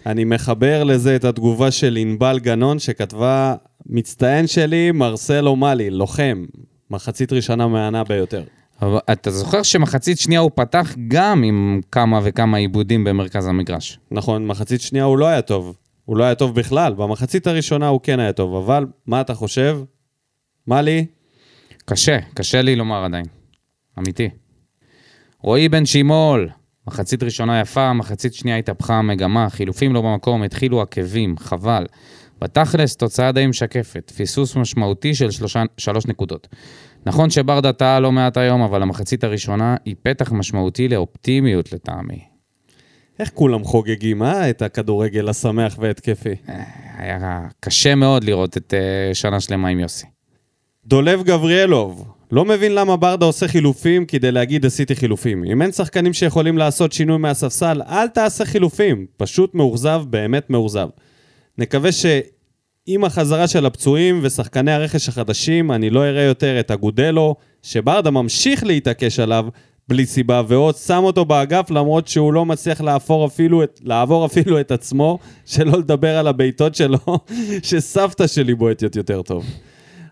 אני מחבר לזה את התגובה של ענבל גנון, שכתבה, מצטיין שלי, מרסלו מאלי, לוחם. מחצית ראשונה מהנה ביותר. אבל אתה זוכר שמחצית שנייה הוא פתח גם עם כמה וכמה עיבודים במרכז המגרש. נכון, מחצית שנייה הוא לא היה טוב. הוא לא היה טוב בכלל. במחצית הראשונה הוא כן היה טוב, אבל מה אתה חושב? מאלי? קשה, קשה לי לומר עדיין. אמיתי. רועי בן שימול, מחצית ראשונה יפה, מחצית שנייה התהפכה המגמה, חילופים לא במקום, התחילו עקבים, חבל. בתכלס, תוצאה די משקפת, פיסוס משמעותי של שלושה, שלוש נקודות. נכון שברדה טעה לא מעט היום, אבל המחצית הראשונה היא פתח משמעותי לאופטימיות לטעמי. איך כולם חוגגים, אה? את הכדורגל השמח והתקפי. היה קשה מאוד לראות את uh, שנה שלמה עם יוסי. דולב גבריאלוב, לא מבין למה ברדה עושה חילופים כדי להגיד עשיתי חילופים. אם אין שחקנים שיכולים לעשות שינוי מהספסל, אל תעשה חילופים. פשוט מאוכזב, באמת מאוכזב. נקווה שעם החזרה של הפצועים ושחקני הרכש החדשים, אני לא אראה יותר את אגודלו, שברדה ממשיך להתעקש עליו בלי סיבה, ועוד שם אותו באגף למרות שהוא לא מצליח לעבור אפילו את, לעבור אפילו את עצמו, שלא לדבר על הבעיטות שלו, [laughs] שסבתא שלי בועטת יותר טוב.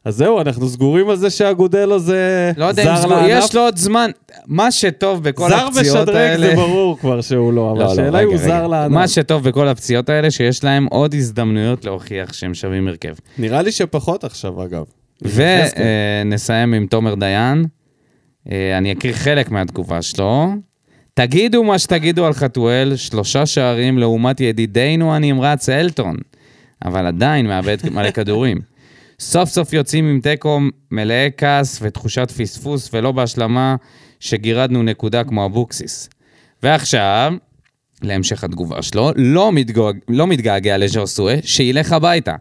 אז זהו, אנחנו סגורים על זה שאגודלו זה לא יודע זר סגור, לענף. יש לו עוד זמן. מה שטוב בכל זר הפציעות משדרג האלה... זה ברור כבר שהוא לא, אבל לא, לא, השאלה רגע, היא הוא. זר לענף. מה שטוב בכל הפציעות האלה, שיש להם עוד הזדמנויות להוכיח שהם שווים הרכב. נראה לי שפחות עכשיו, אגב. ונסיים עם תומר דיין. אה, אני אקריא חלק מהתגובה שלו. תגידו מה שתגידו על חתואל, שלושה שערים לעומת ידידנו הנמרץ אלטון, אבל עדיין מאבד מלא כדורים. סוף סוף יוצאים עם תיקו מלאי כעס ותחושת פספוס, ולא בהשלמה שגירדנו נקודה כמו אבוקסיס. ועכשיו, להמשך התגובה שלו, לא, מתגוג... לא מתגעגע לז'וסואה, שילך הביתה.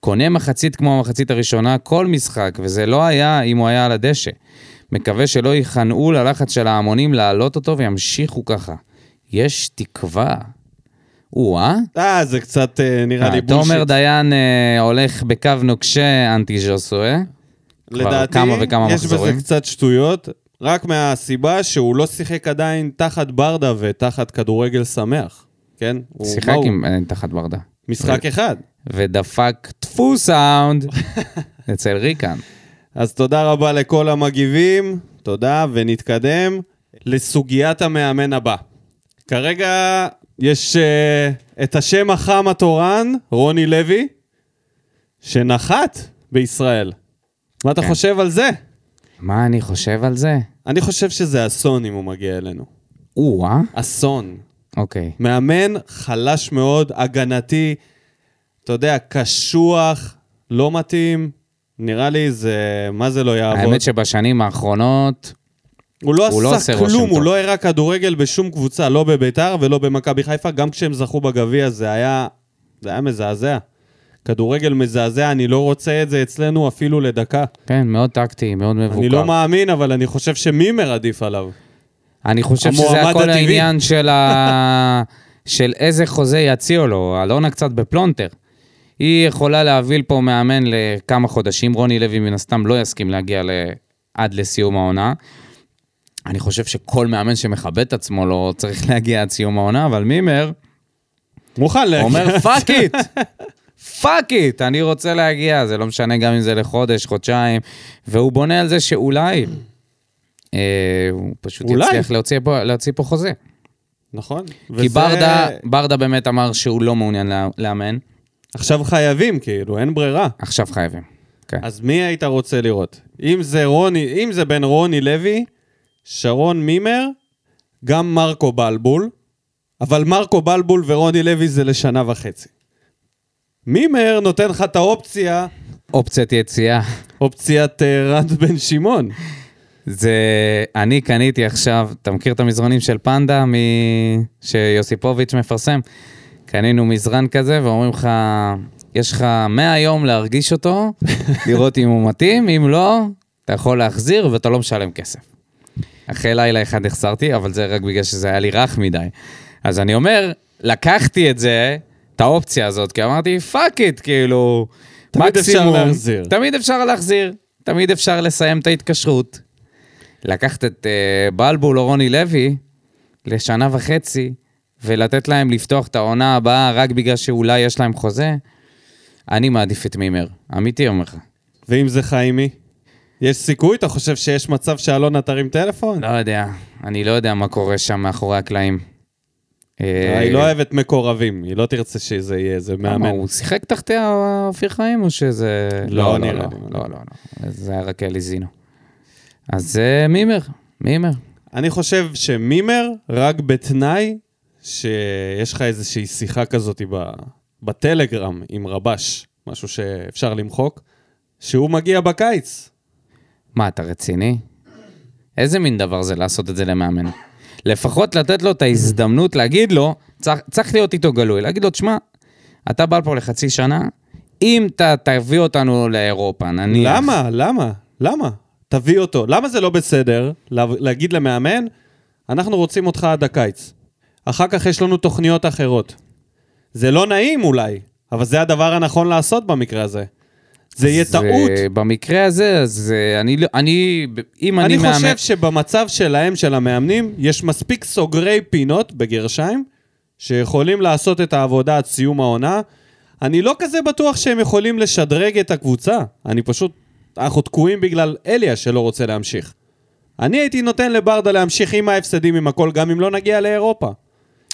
קונה מחצית כמו המחצית הראשונה כל משחק, וזה לא היה אם הוא היה על הדשא. מקווה שלא ייכנעו ללחץ של ההמונים להעלות אותו וימשיכו ככה. יש תקווה. או-אה? אה, זה קצת אה, נראה לי אה, תומר בולשיט. דיין אה, הולך בקו נוקשה אנטי ז'וסואה. לדעתי, כמה וכמה יש מחזורים. בזה קצת שטויות, רק מהסיבה שהוא לא שיחק עדיין תחת ברדה ותחת כדורגל שמח, כן? הוא- שיחק הוא? עם אה, תחת ברדה. משחק אחד. ודפק טפו סאונד [laughs] אצל ריקן. אז תודה רבה לכל המגיבים, תודה, ונתקדם לסוגיית המאמן הבא. כרגע יש uh, את השם החם התורן, רוני לוי, שנחת בישראל. מה אתה כן. חושב על זה? מה אני חושב על זה? אני חושב שזה אסון אם הוא מגיע אלינו. או-אה? אסון. אוקיי. מאמן חלש מאוד, הגנתי, אתה יודע, קשוח, לא מתאים. נראה לי זה, מה זה לא יעבוד? האמת שבשנים האחרונות, הוא לא הוא לא עשה עושה רושם כלום, הוא טוב. לא הראה כדורגל בשום קבוצה, לא בביתר ולא במכבי חיפה, גם כשהם זכו בגביע זה היה, זה היה מזעזע. כדורגל מזעזע, אני לא רוצה את זה אצלנו אפילו לדקה. כן, מאוד טקטי, מאוד מבוקר. אני לא מאמין, אבל אני חושב שמימר עדיף עליו. אני חושב שזה הכל הטבעי. העניין [laughs] של, ה... של איזה חוזה יציעו לו. אלונה קצת בפלונטר. היא יכולה להביא פה מאמן לכמה חודשים, רוני לוי מן הסתם לא יסכים להגיע ל... עד לסיום העונה. אני חושב שכל מאמן שמכבד את עצמו לא צריך [laughs] להגיע עד סיום העונה, אבל מימר מוכן להגיע. אומר fuck it, fuck it, אני רוצה להגיע, זה לא משנה גם אם זה לחודש, חודשיים, והוא בונה על זה שאולי אה, הוא פשוט אולי. יצליח להוציא פה, להוציא פה חוזה. נכון. כי וזה- ברדה, ברדה באמת אמר שהוא לא מעוניין לאמן, עכשיו חייבים, כאילו, אין ברירה. עכשיו חייבים. כן. אז מי היית רוצה לראות? אם זה רוני, אם זה בין רוני לוי, שרון מימר, גם מרקו בלבול, אבל מרקו בלבול ורוני לוי זה לשנה וחצי. מימר נותן לך את האופציה, אופציית יציאה. אופציית אה, רן בן שמעון. זה... אני קניתי עכשיו, אתה מכיר את המזרונים של פנדה מ... שיוסיפוביץ' מפרסם? קנינו מזרן כזה ואומרים לך, יש לך 100 יום להרגיש אותו, לראות אם הוא מתאים, אם לא, אתה יכול להחזיר ואתה לא משלם כסף. אחרי לילה אחד החסרתי, אבל זה רק בגלל שזה היה לי רך מדי. אז אני אומר, לקחתי את זה, את האופציה הזאת, כי אמרתי, fuck it, כאילו, תמיד אפשר מקסימום- להחזיר. תמיד אפשר להחזיר, תמיד אפשר לסיים את ההתקשרות. לקחת את uh, בלבול או רוני לוי לשנה וחצי, ולתת להם לפתוח את העונה הבאה רק בגלל שאולי יש להם חוזה, אני מעדיף את מימר. אמיתי אומר לך. ואם זה חיימי? יש סיכוי? אתה חושב שיש מצב שאלונה תרים טלפון? לא יודע, אני לא יודע מה קורה שם מאחורי הקלעים. אה, היא לא אוהבת מקורבים, היא לא תרצה שזה יהיה איזה מאמן. הוא שיחק תחתיה אופיר חיים או שזה... לא, נראה לא, לי. לא, לא, לא. זה היה רק אליזינו. אז זה מימר, מימר. אני חושב שמימר רק בתנאי שיש לך איזושהי שיחה כזאת בטלגרם עם רבש, משהו שאפשר למחוק, שהוא מגיע בקיץ. מה, אתה רציני? איזה מין דבר זה לעשות את זה למאמן? לפחות לתת לו את ההזדמנות להגיד לו, צריך, צריך להיות איתו גלוי, להגיד לו, תשמע, אתה בא פה לחצי שנה, אם אתה תביא אותנו לאירופה, נניח... למה? למה? למה? תביא אותו. למה זה לא בסדר לה- להגיד למאמן, אנחנו רוצים אותך עד הקיץ. אחר כך יש לנו תוכניות אחרות. זה לא נעים אולי, אבל זה הדבר הנכון לעשות במקרה הזה. זה יהיה טעות. במקרה הזה, אז אה, אני, לא- אני, אם אני, אני מאמן... חושב שבמצב שלהם, של המאמנים, יש מספיק סוגרי פינות, בגרשיים, שיכולים לעשות את העבודה עד סיום העונה. אני לא כזה בטוח שהם יכולים לשדרג את הקבוצה. אני פשוט... אנחנו תקועים בגלל אליה שלא רוצה להמשיך. אני הייתי נותן לברדה להמשיך עם ההפסדים, עם הכל, גם אם לא נגיע לאירופה.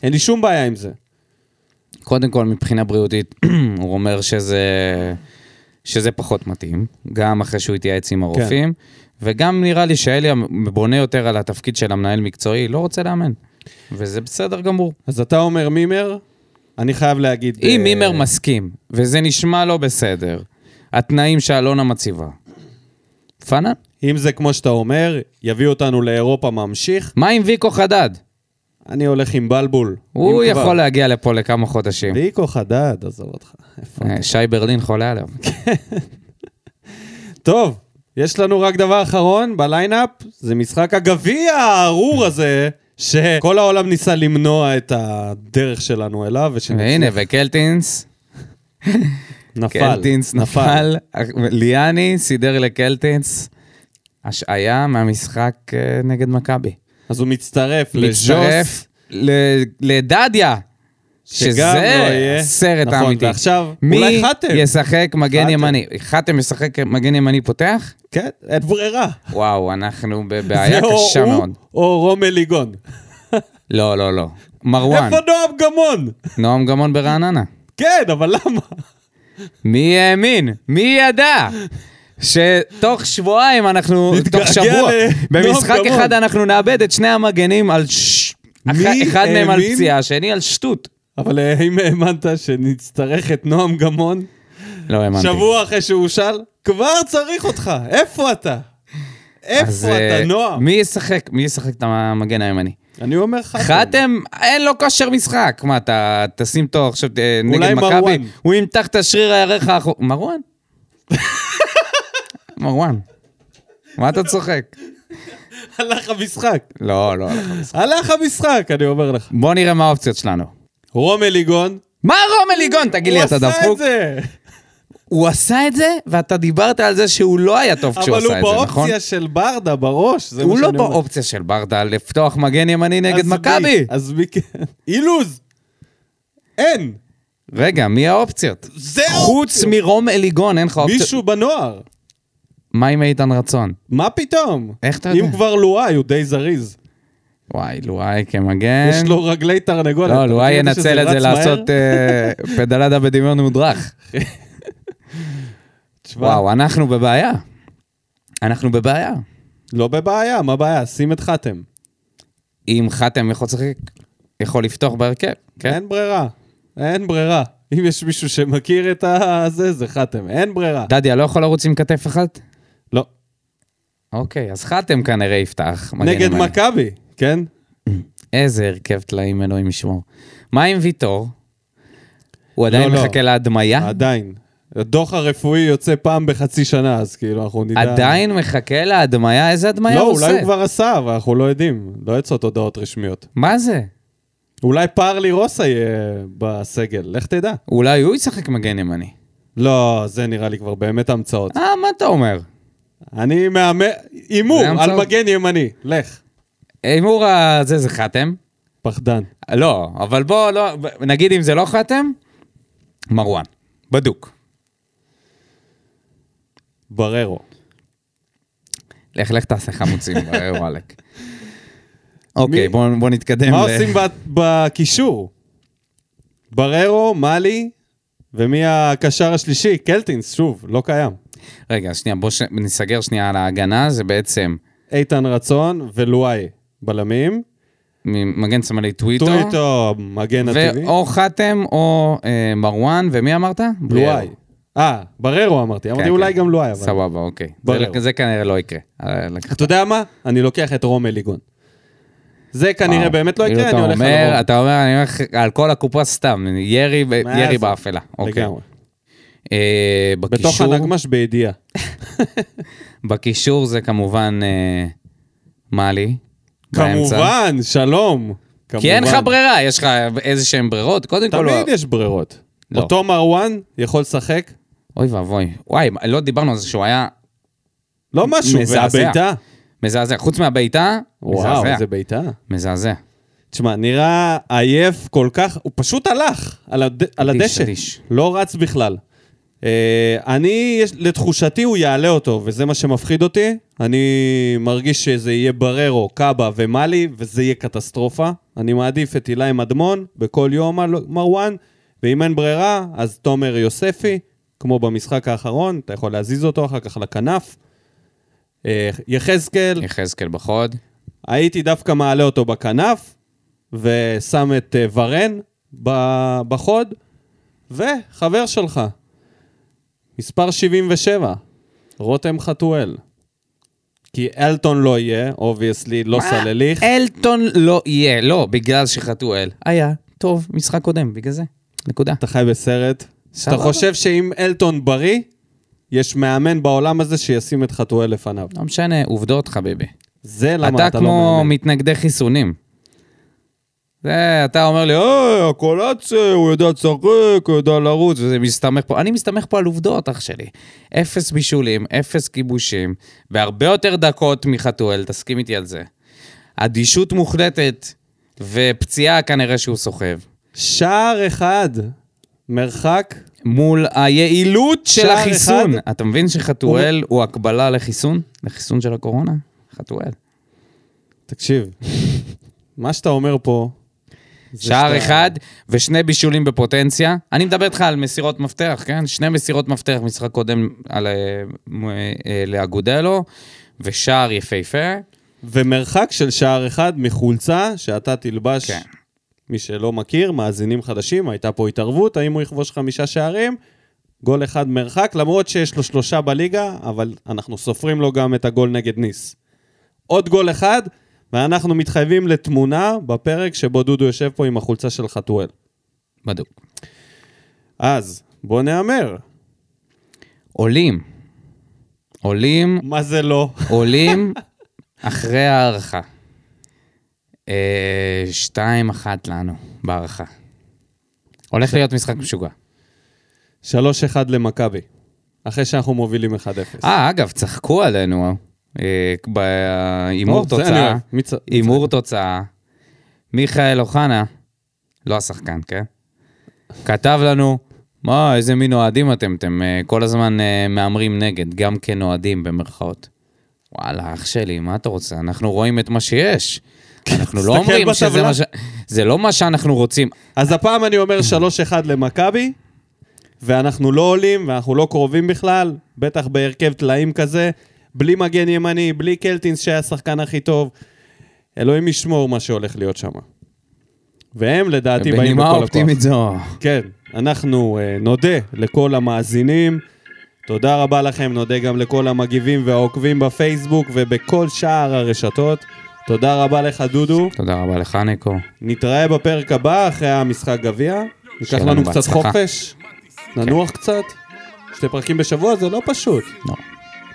אין לי שום בעיה עם זה. קודם כל, מבחינה בריאותית, [clears throat] הוא אומר שזה, שזה פחות מתאים, גם אחרי שהוא התייעץ עם הרופאים, וגם נראה לי שאליה בונה יותר על התפקיד של המנהל מקצועי, לא רוצה לאמן. וזה בסדר גמור. אז אתה אומר מימר, אני חייב להגיד... אם אה, מימר מסכים, וזה נשמע לא בסדר, התנאים שאלונה מציבה, פאנה. אם זה כמו שאתה אומר, יביא אותנו לאירופה ממשיך, מה עם ויקו חדד? אני הולך עם בלבול. הוא אם כבר. יכול להגיע לפה לכמה חודשים. ויקו חדד, עזוב אותך. אה? שי ברלין חולה עליו. [laughs] טוב, יש לנו רק דבר אחרון ב lineup, זה משחק הגביע הארור הזה, שכל העולם ניסה למנוע את הדרך שלנו אליו, והנה. וקלטינס, נפל. קלטינס נפל, ליאני סידר לקלטינס השעיה מהמשחק אה, נגד מכבי. אז הוא מצטרף לג'וס, מצטרף ל- לדדיה, שזה לא. סרט נכון, האמיתי. ועכשיו, מי אולי חתם. ישחק מגן חתם. ימני? חתם ישחק מגן ימני פותח? כן, אין ברירה. וואו, אנחנו בבעיה קשה הוא מאוד. או רומל ליגון. [laughs] לא, לא, לא. מרואן, איפה נועם גמון? נועם גמון ברעננה. כן, אבל למה? מי האמין? מי ידע? שתוך שבועיים אנחנו, תוך שבוע, במשחק גמון. אחד אנחנו נאבד את שני המגנים על ש... אחד- מהם על? פציעה, השני על שטות. אבל אבל האם האמנת שנצטרך את נועם גמון לא האמנתי. שבוע אחרי שהוא הושל? כבר צריך אותך, איפה אתה? איפה אה, אתה, נועם? מי ישחק? מי ישחק את המגן הימני? אני אומר חתם. חתם, אין לו כושר משחק. מה, אתה תשים אותו עכשיו אה, נגד מכבי? הוא ימתח את השריר הירך האחורי. מרואן? [laughs] מרואן. מה אתה צוחק? הלך המשחק. לא, לא. הלך המשחק, אני אומר לך. בוא נראה מה האופציות שלנו. רומל ליגון. מה רומל ליגון? תגיד לי, הוא אתה עשה את דפוק? זה. הוא עשה את זה, ואתה דיברת על זה שהוא לא היה טוב כשהוא אבל הוא עשה את זה, נכון? באופציה של ברדה, בראש. הוא לא. באופציה של ברדה לפתוח מגן ימני נגד? מכבי. אז מי כן? [laughs] אילוז. אין. רגע, מי האופציות? זה חוץ האופציות. מרום אליגון, אין לך אופציות. מישהו בנוער. מה עם איתן רצון? מה פתאום? איך אתה יודע? אם כבר לואי, הוא די זריז. וואי, לואי כמגן. יש לו רגלי תרנגולת. לא, לואי ינצל את זה? לעשות אה, פדלדה בדמיון מודרך. [laughs] וואו, אנחנו בבעיה. אנחנו בבעיה. לא בבעיה, מה הבעיה? שים את חתם. אם חתם יכול לשחק, יכול לפתוח בהרכב, כן? אין ברירה. אין ברירה. אם יש מישהו שמכיר את הזה, זה חתם. אין ברירה. דדיה לא יכול לרוץ עם כתף אחת? לא. אוקיי, אז חתם כנראה יפתח. נגד. מכבי, כן? איזה הרכב טלאים אלוהים ישמור. מה עם ויטור? הוא עדיין לא, לא. מחכה להדמיה? עדיין. הדוח הרפואי יוצא פעם בחצי שנה, אז כאילו, אנחנו נדע... עדיין מחכה להדמיה? איזה הדמיה לא, הוא אולי עושה? הוא כבר עשה, אבל אנחנו לא יודעים. לא יוצאות הודעות רשמיות. מה זה? אולי פרלי רוסה יהיה בסגל, לך תדע. אולי הוא ישחק מגן ימני. לא, זה נראה לי כבר באמת המצאות. אה, מה אתה אומר? אני מהמר... הימור על. מגן ימני, לך. הימור הזה זה חתם? פחדן. לא, אבל בוא, לא, נגיד אם זה לא חתם, מרואן. בדוק. בררו. לך, לך תעשה חמוצים, [laughs] וואלק. אוקיי, מי- בוא בוא נתקדם. מה ל- עושים בקישור? בררו, מאלי, ומי הקשר השלישי? קלטינס, שוב, לא קיים. רגע, שנייה, בוא ש- נסגר שנייה על ההגנה, זה בעצם איתן רצון ולואי בלמים. מגן שמאלי טוויטו. טוויטו, מגן הטבעי. ואו חתם או אה, מרואן, ומי אמרת? לואי. אה, בררו אמרתי, אמרתי כן, אולי כן. גם לואי, אבל... סבבה, אוקיי. בררו. זה, זה כנראה לא יקרה. אה, אתה יודע מה? אני לוקח את רומל ליגון. זה כנראה וואו. באמת לא כאילו יקרה, אני הולך על רומל. אתה אומר, אני הולך על כל הקופה סתם, ירי, ירי? באפלה. אוקיי. לגמרי. אה, בתוך בקישור, הנגמש בידיעה. [laughs] בקישור זה כמובן אה, מאלי. באמצע. כמובן, שלום. כי אין לך כמובן. ברירה, יש לך איזה שהן ברירות. קודם כל, תמיד יש ברירות. לא. אותו מרואן יכול לשחק, אוי ואבוי. וואי, לא דיברנו על זה שהוא היה לא משהו, מזעזע. והבעיטה. מזעזע. חוץ מהבעיטה, וואו, מזעזע. איזה בעיטה. מזעזע. תשמע, נראה עייף כל כך, הוא פשוט הלך על, הד... על הדשא, אדיש. לא רץ בכלל. אה, אני, לתחושתי הוא יעלה אותו, וזה מה שמפחיד אותי. אני מרגיש שזה יהיה בררו, קאבה ומאלי, וזה יהיה קטסטרופה. אני מעדיף את אילי מדמון בכל יום על מרואן, ואם אין ברירה, אז תומר יוספי, כמו במשחק האחרון, אתה יכול להזיז אותו אחר כך לכנף. אה, יחזקאל, יחזקאל בחוד. הייתי דווקא מעלה אותו בכנף, ושם את אה, ורן בחוד, וחבר שלך, מספר 77, רותם חתואל. כי אלטון לא יהיה, obviously, לא מה? סלליך. אלטון לא יהיה, לא, בגלל שחתואל. היה, טוב, משחק קודם, בגלל זה. נקודה. אתה חי בסרט. אתה. חושב שאם אלטון בריא, יש מאמן בעולם הזה שישים את חתואל לפניו. לא משנה, עובדות חביבי. זה למה אתה אתה לא כמו מאמן. מתנגדי חיסונים. זה, אתה אומר לי, אוי, הקולציה, הוא יודע לשחק, הוא יודע לרוץ, וזה מסתמך פה. אני מסתמך פה על עובדות, אח שלי. אפס בישולים, אפס כיבושים, והרבה יותר דקות מחתואל, תסכים איתי על זה. אדישות מוחלטת, ופציעה כנראה שהוא סוחב. שער אחד, מרחק, מול היעילות של החיסון. אחד. אתה מבין שחתואל הוא הקבלה לחיסון? לחיסון של הקורונה? חתואל. תקשיב, מה שאתה אומר פה... שער אחד ושני בישולים בפוטנציה. אני מדבר איתך על מסירות מפתח, כן? שני מסירות מפתח, משחק קודם על, אה, אה, לאגודלו, ושער יפהפה. ומרחק של שער אחד מחולצה שאתה תלבש, כן. מי שלא מכיר, מאזינים חדשים, הייתה פה התערבות, האם הוא יכבוש חמישה שערים? גול אחד מרחק, למרות שיש לו שלושה בליגה, אבל אנחנו סופרים לו גם את הגול נגד ניס. עוד גול אחד, ואנחנו מתחייבים לתמונה בפרק שבו דודו יושב פה עם החולצה של חתואל. בדוק. אז, בוא נהמר. עולים. עולים, מה זה לא? עולים [laughs] אחרי ההערכה. אה, שתיים אחת לנו בהערכה. הולך להיות משחק משוגע. 3-1 למכבי. אחרי שאנחנו מובילים 1-0. אה, אגב, צחקו עלינו בהימור או, זה אני תוצאה. הימור תוצאה. מיכאל אוחנה, לא השחקן, כן? כתב לנו, מה, איזה מין אוהדים אתם? אתם אה, כל הזמן אה, מהמרים נגד, גם כנועדים במרכאות. וואלה, אח שלי, מה אתה רוצה? אנחנו רואים את מה שיש. אנחנו לא אומרים שזה. מה ש... זה לא מה שאנחנו רוצים. אז הפעם אני אומר 3-1 למכבי, ואנחנו לא עולים, ואנחנו לא קרובים בכלל, בטח בהרכב טלאים כזה, בלי מגן ימני, בלי קלטינס שהיה השחקן הכי טוב. אלוהים ישמור מה שהולך להיות שם. והם לדעתי באים בנימה בכל הכוח. אופטימית זו. כן, אנחנו uh, נודה לכל המאזינים. תודה רבה לכם, נודה גם לכל המגיבים והעוקבים בפייסבוק ובכל שאר הרשתות. תודה רבה לך, דודו. תודה רבה לך, ניקו. נתראה בפרק הבא אחרי המשחק גביע. ניקח לנו קצת בהצלחה. חופש, ננוח קצת. שתי פרקים בשבוע זה לא פשוט. לא.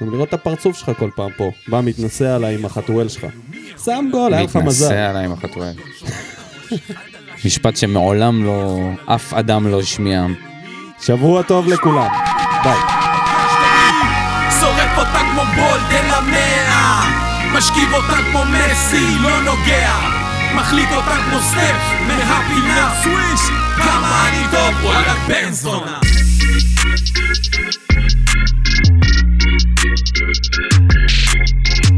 גם לראות את הפרצוף שלך כל פעם פה. בא מתנשא עליי עם החתואל שלך. שם גול, היה לך מזל. מתנשא עליי עם החתואל. משפט שמעולם לא, אף אדם לא השמיע. שבוע טוב לכולם. ביי. שורף אותה כמו בולד אל המאה משכיב אותה כמו מסי, לא נוגע מחליט אותה כמו סטף מהפינה סוויש כמה אני טוב, וואלה בן זונה Thank you.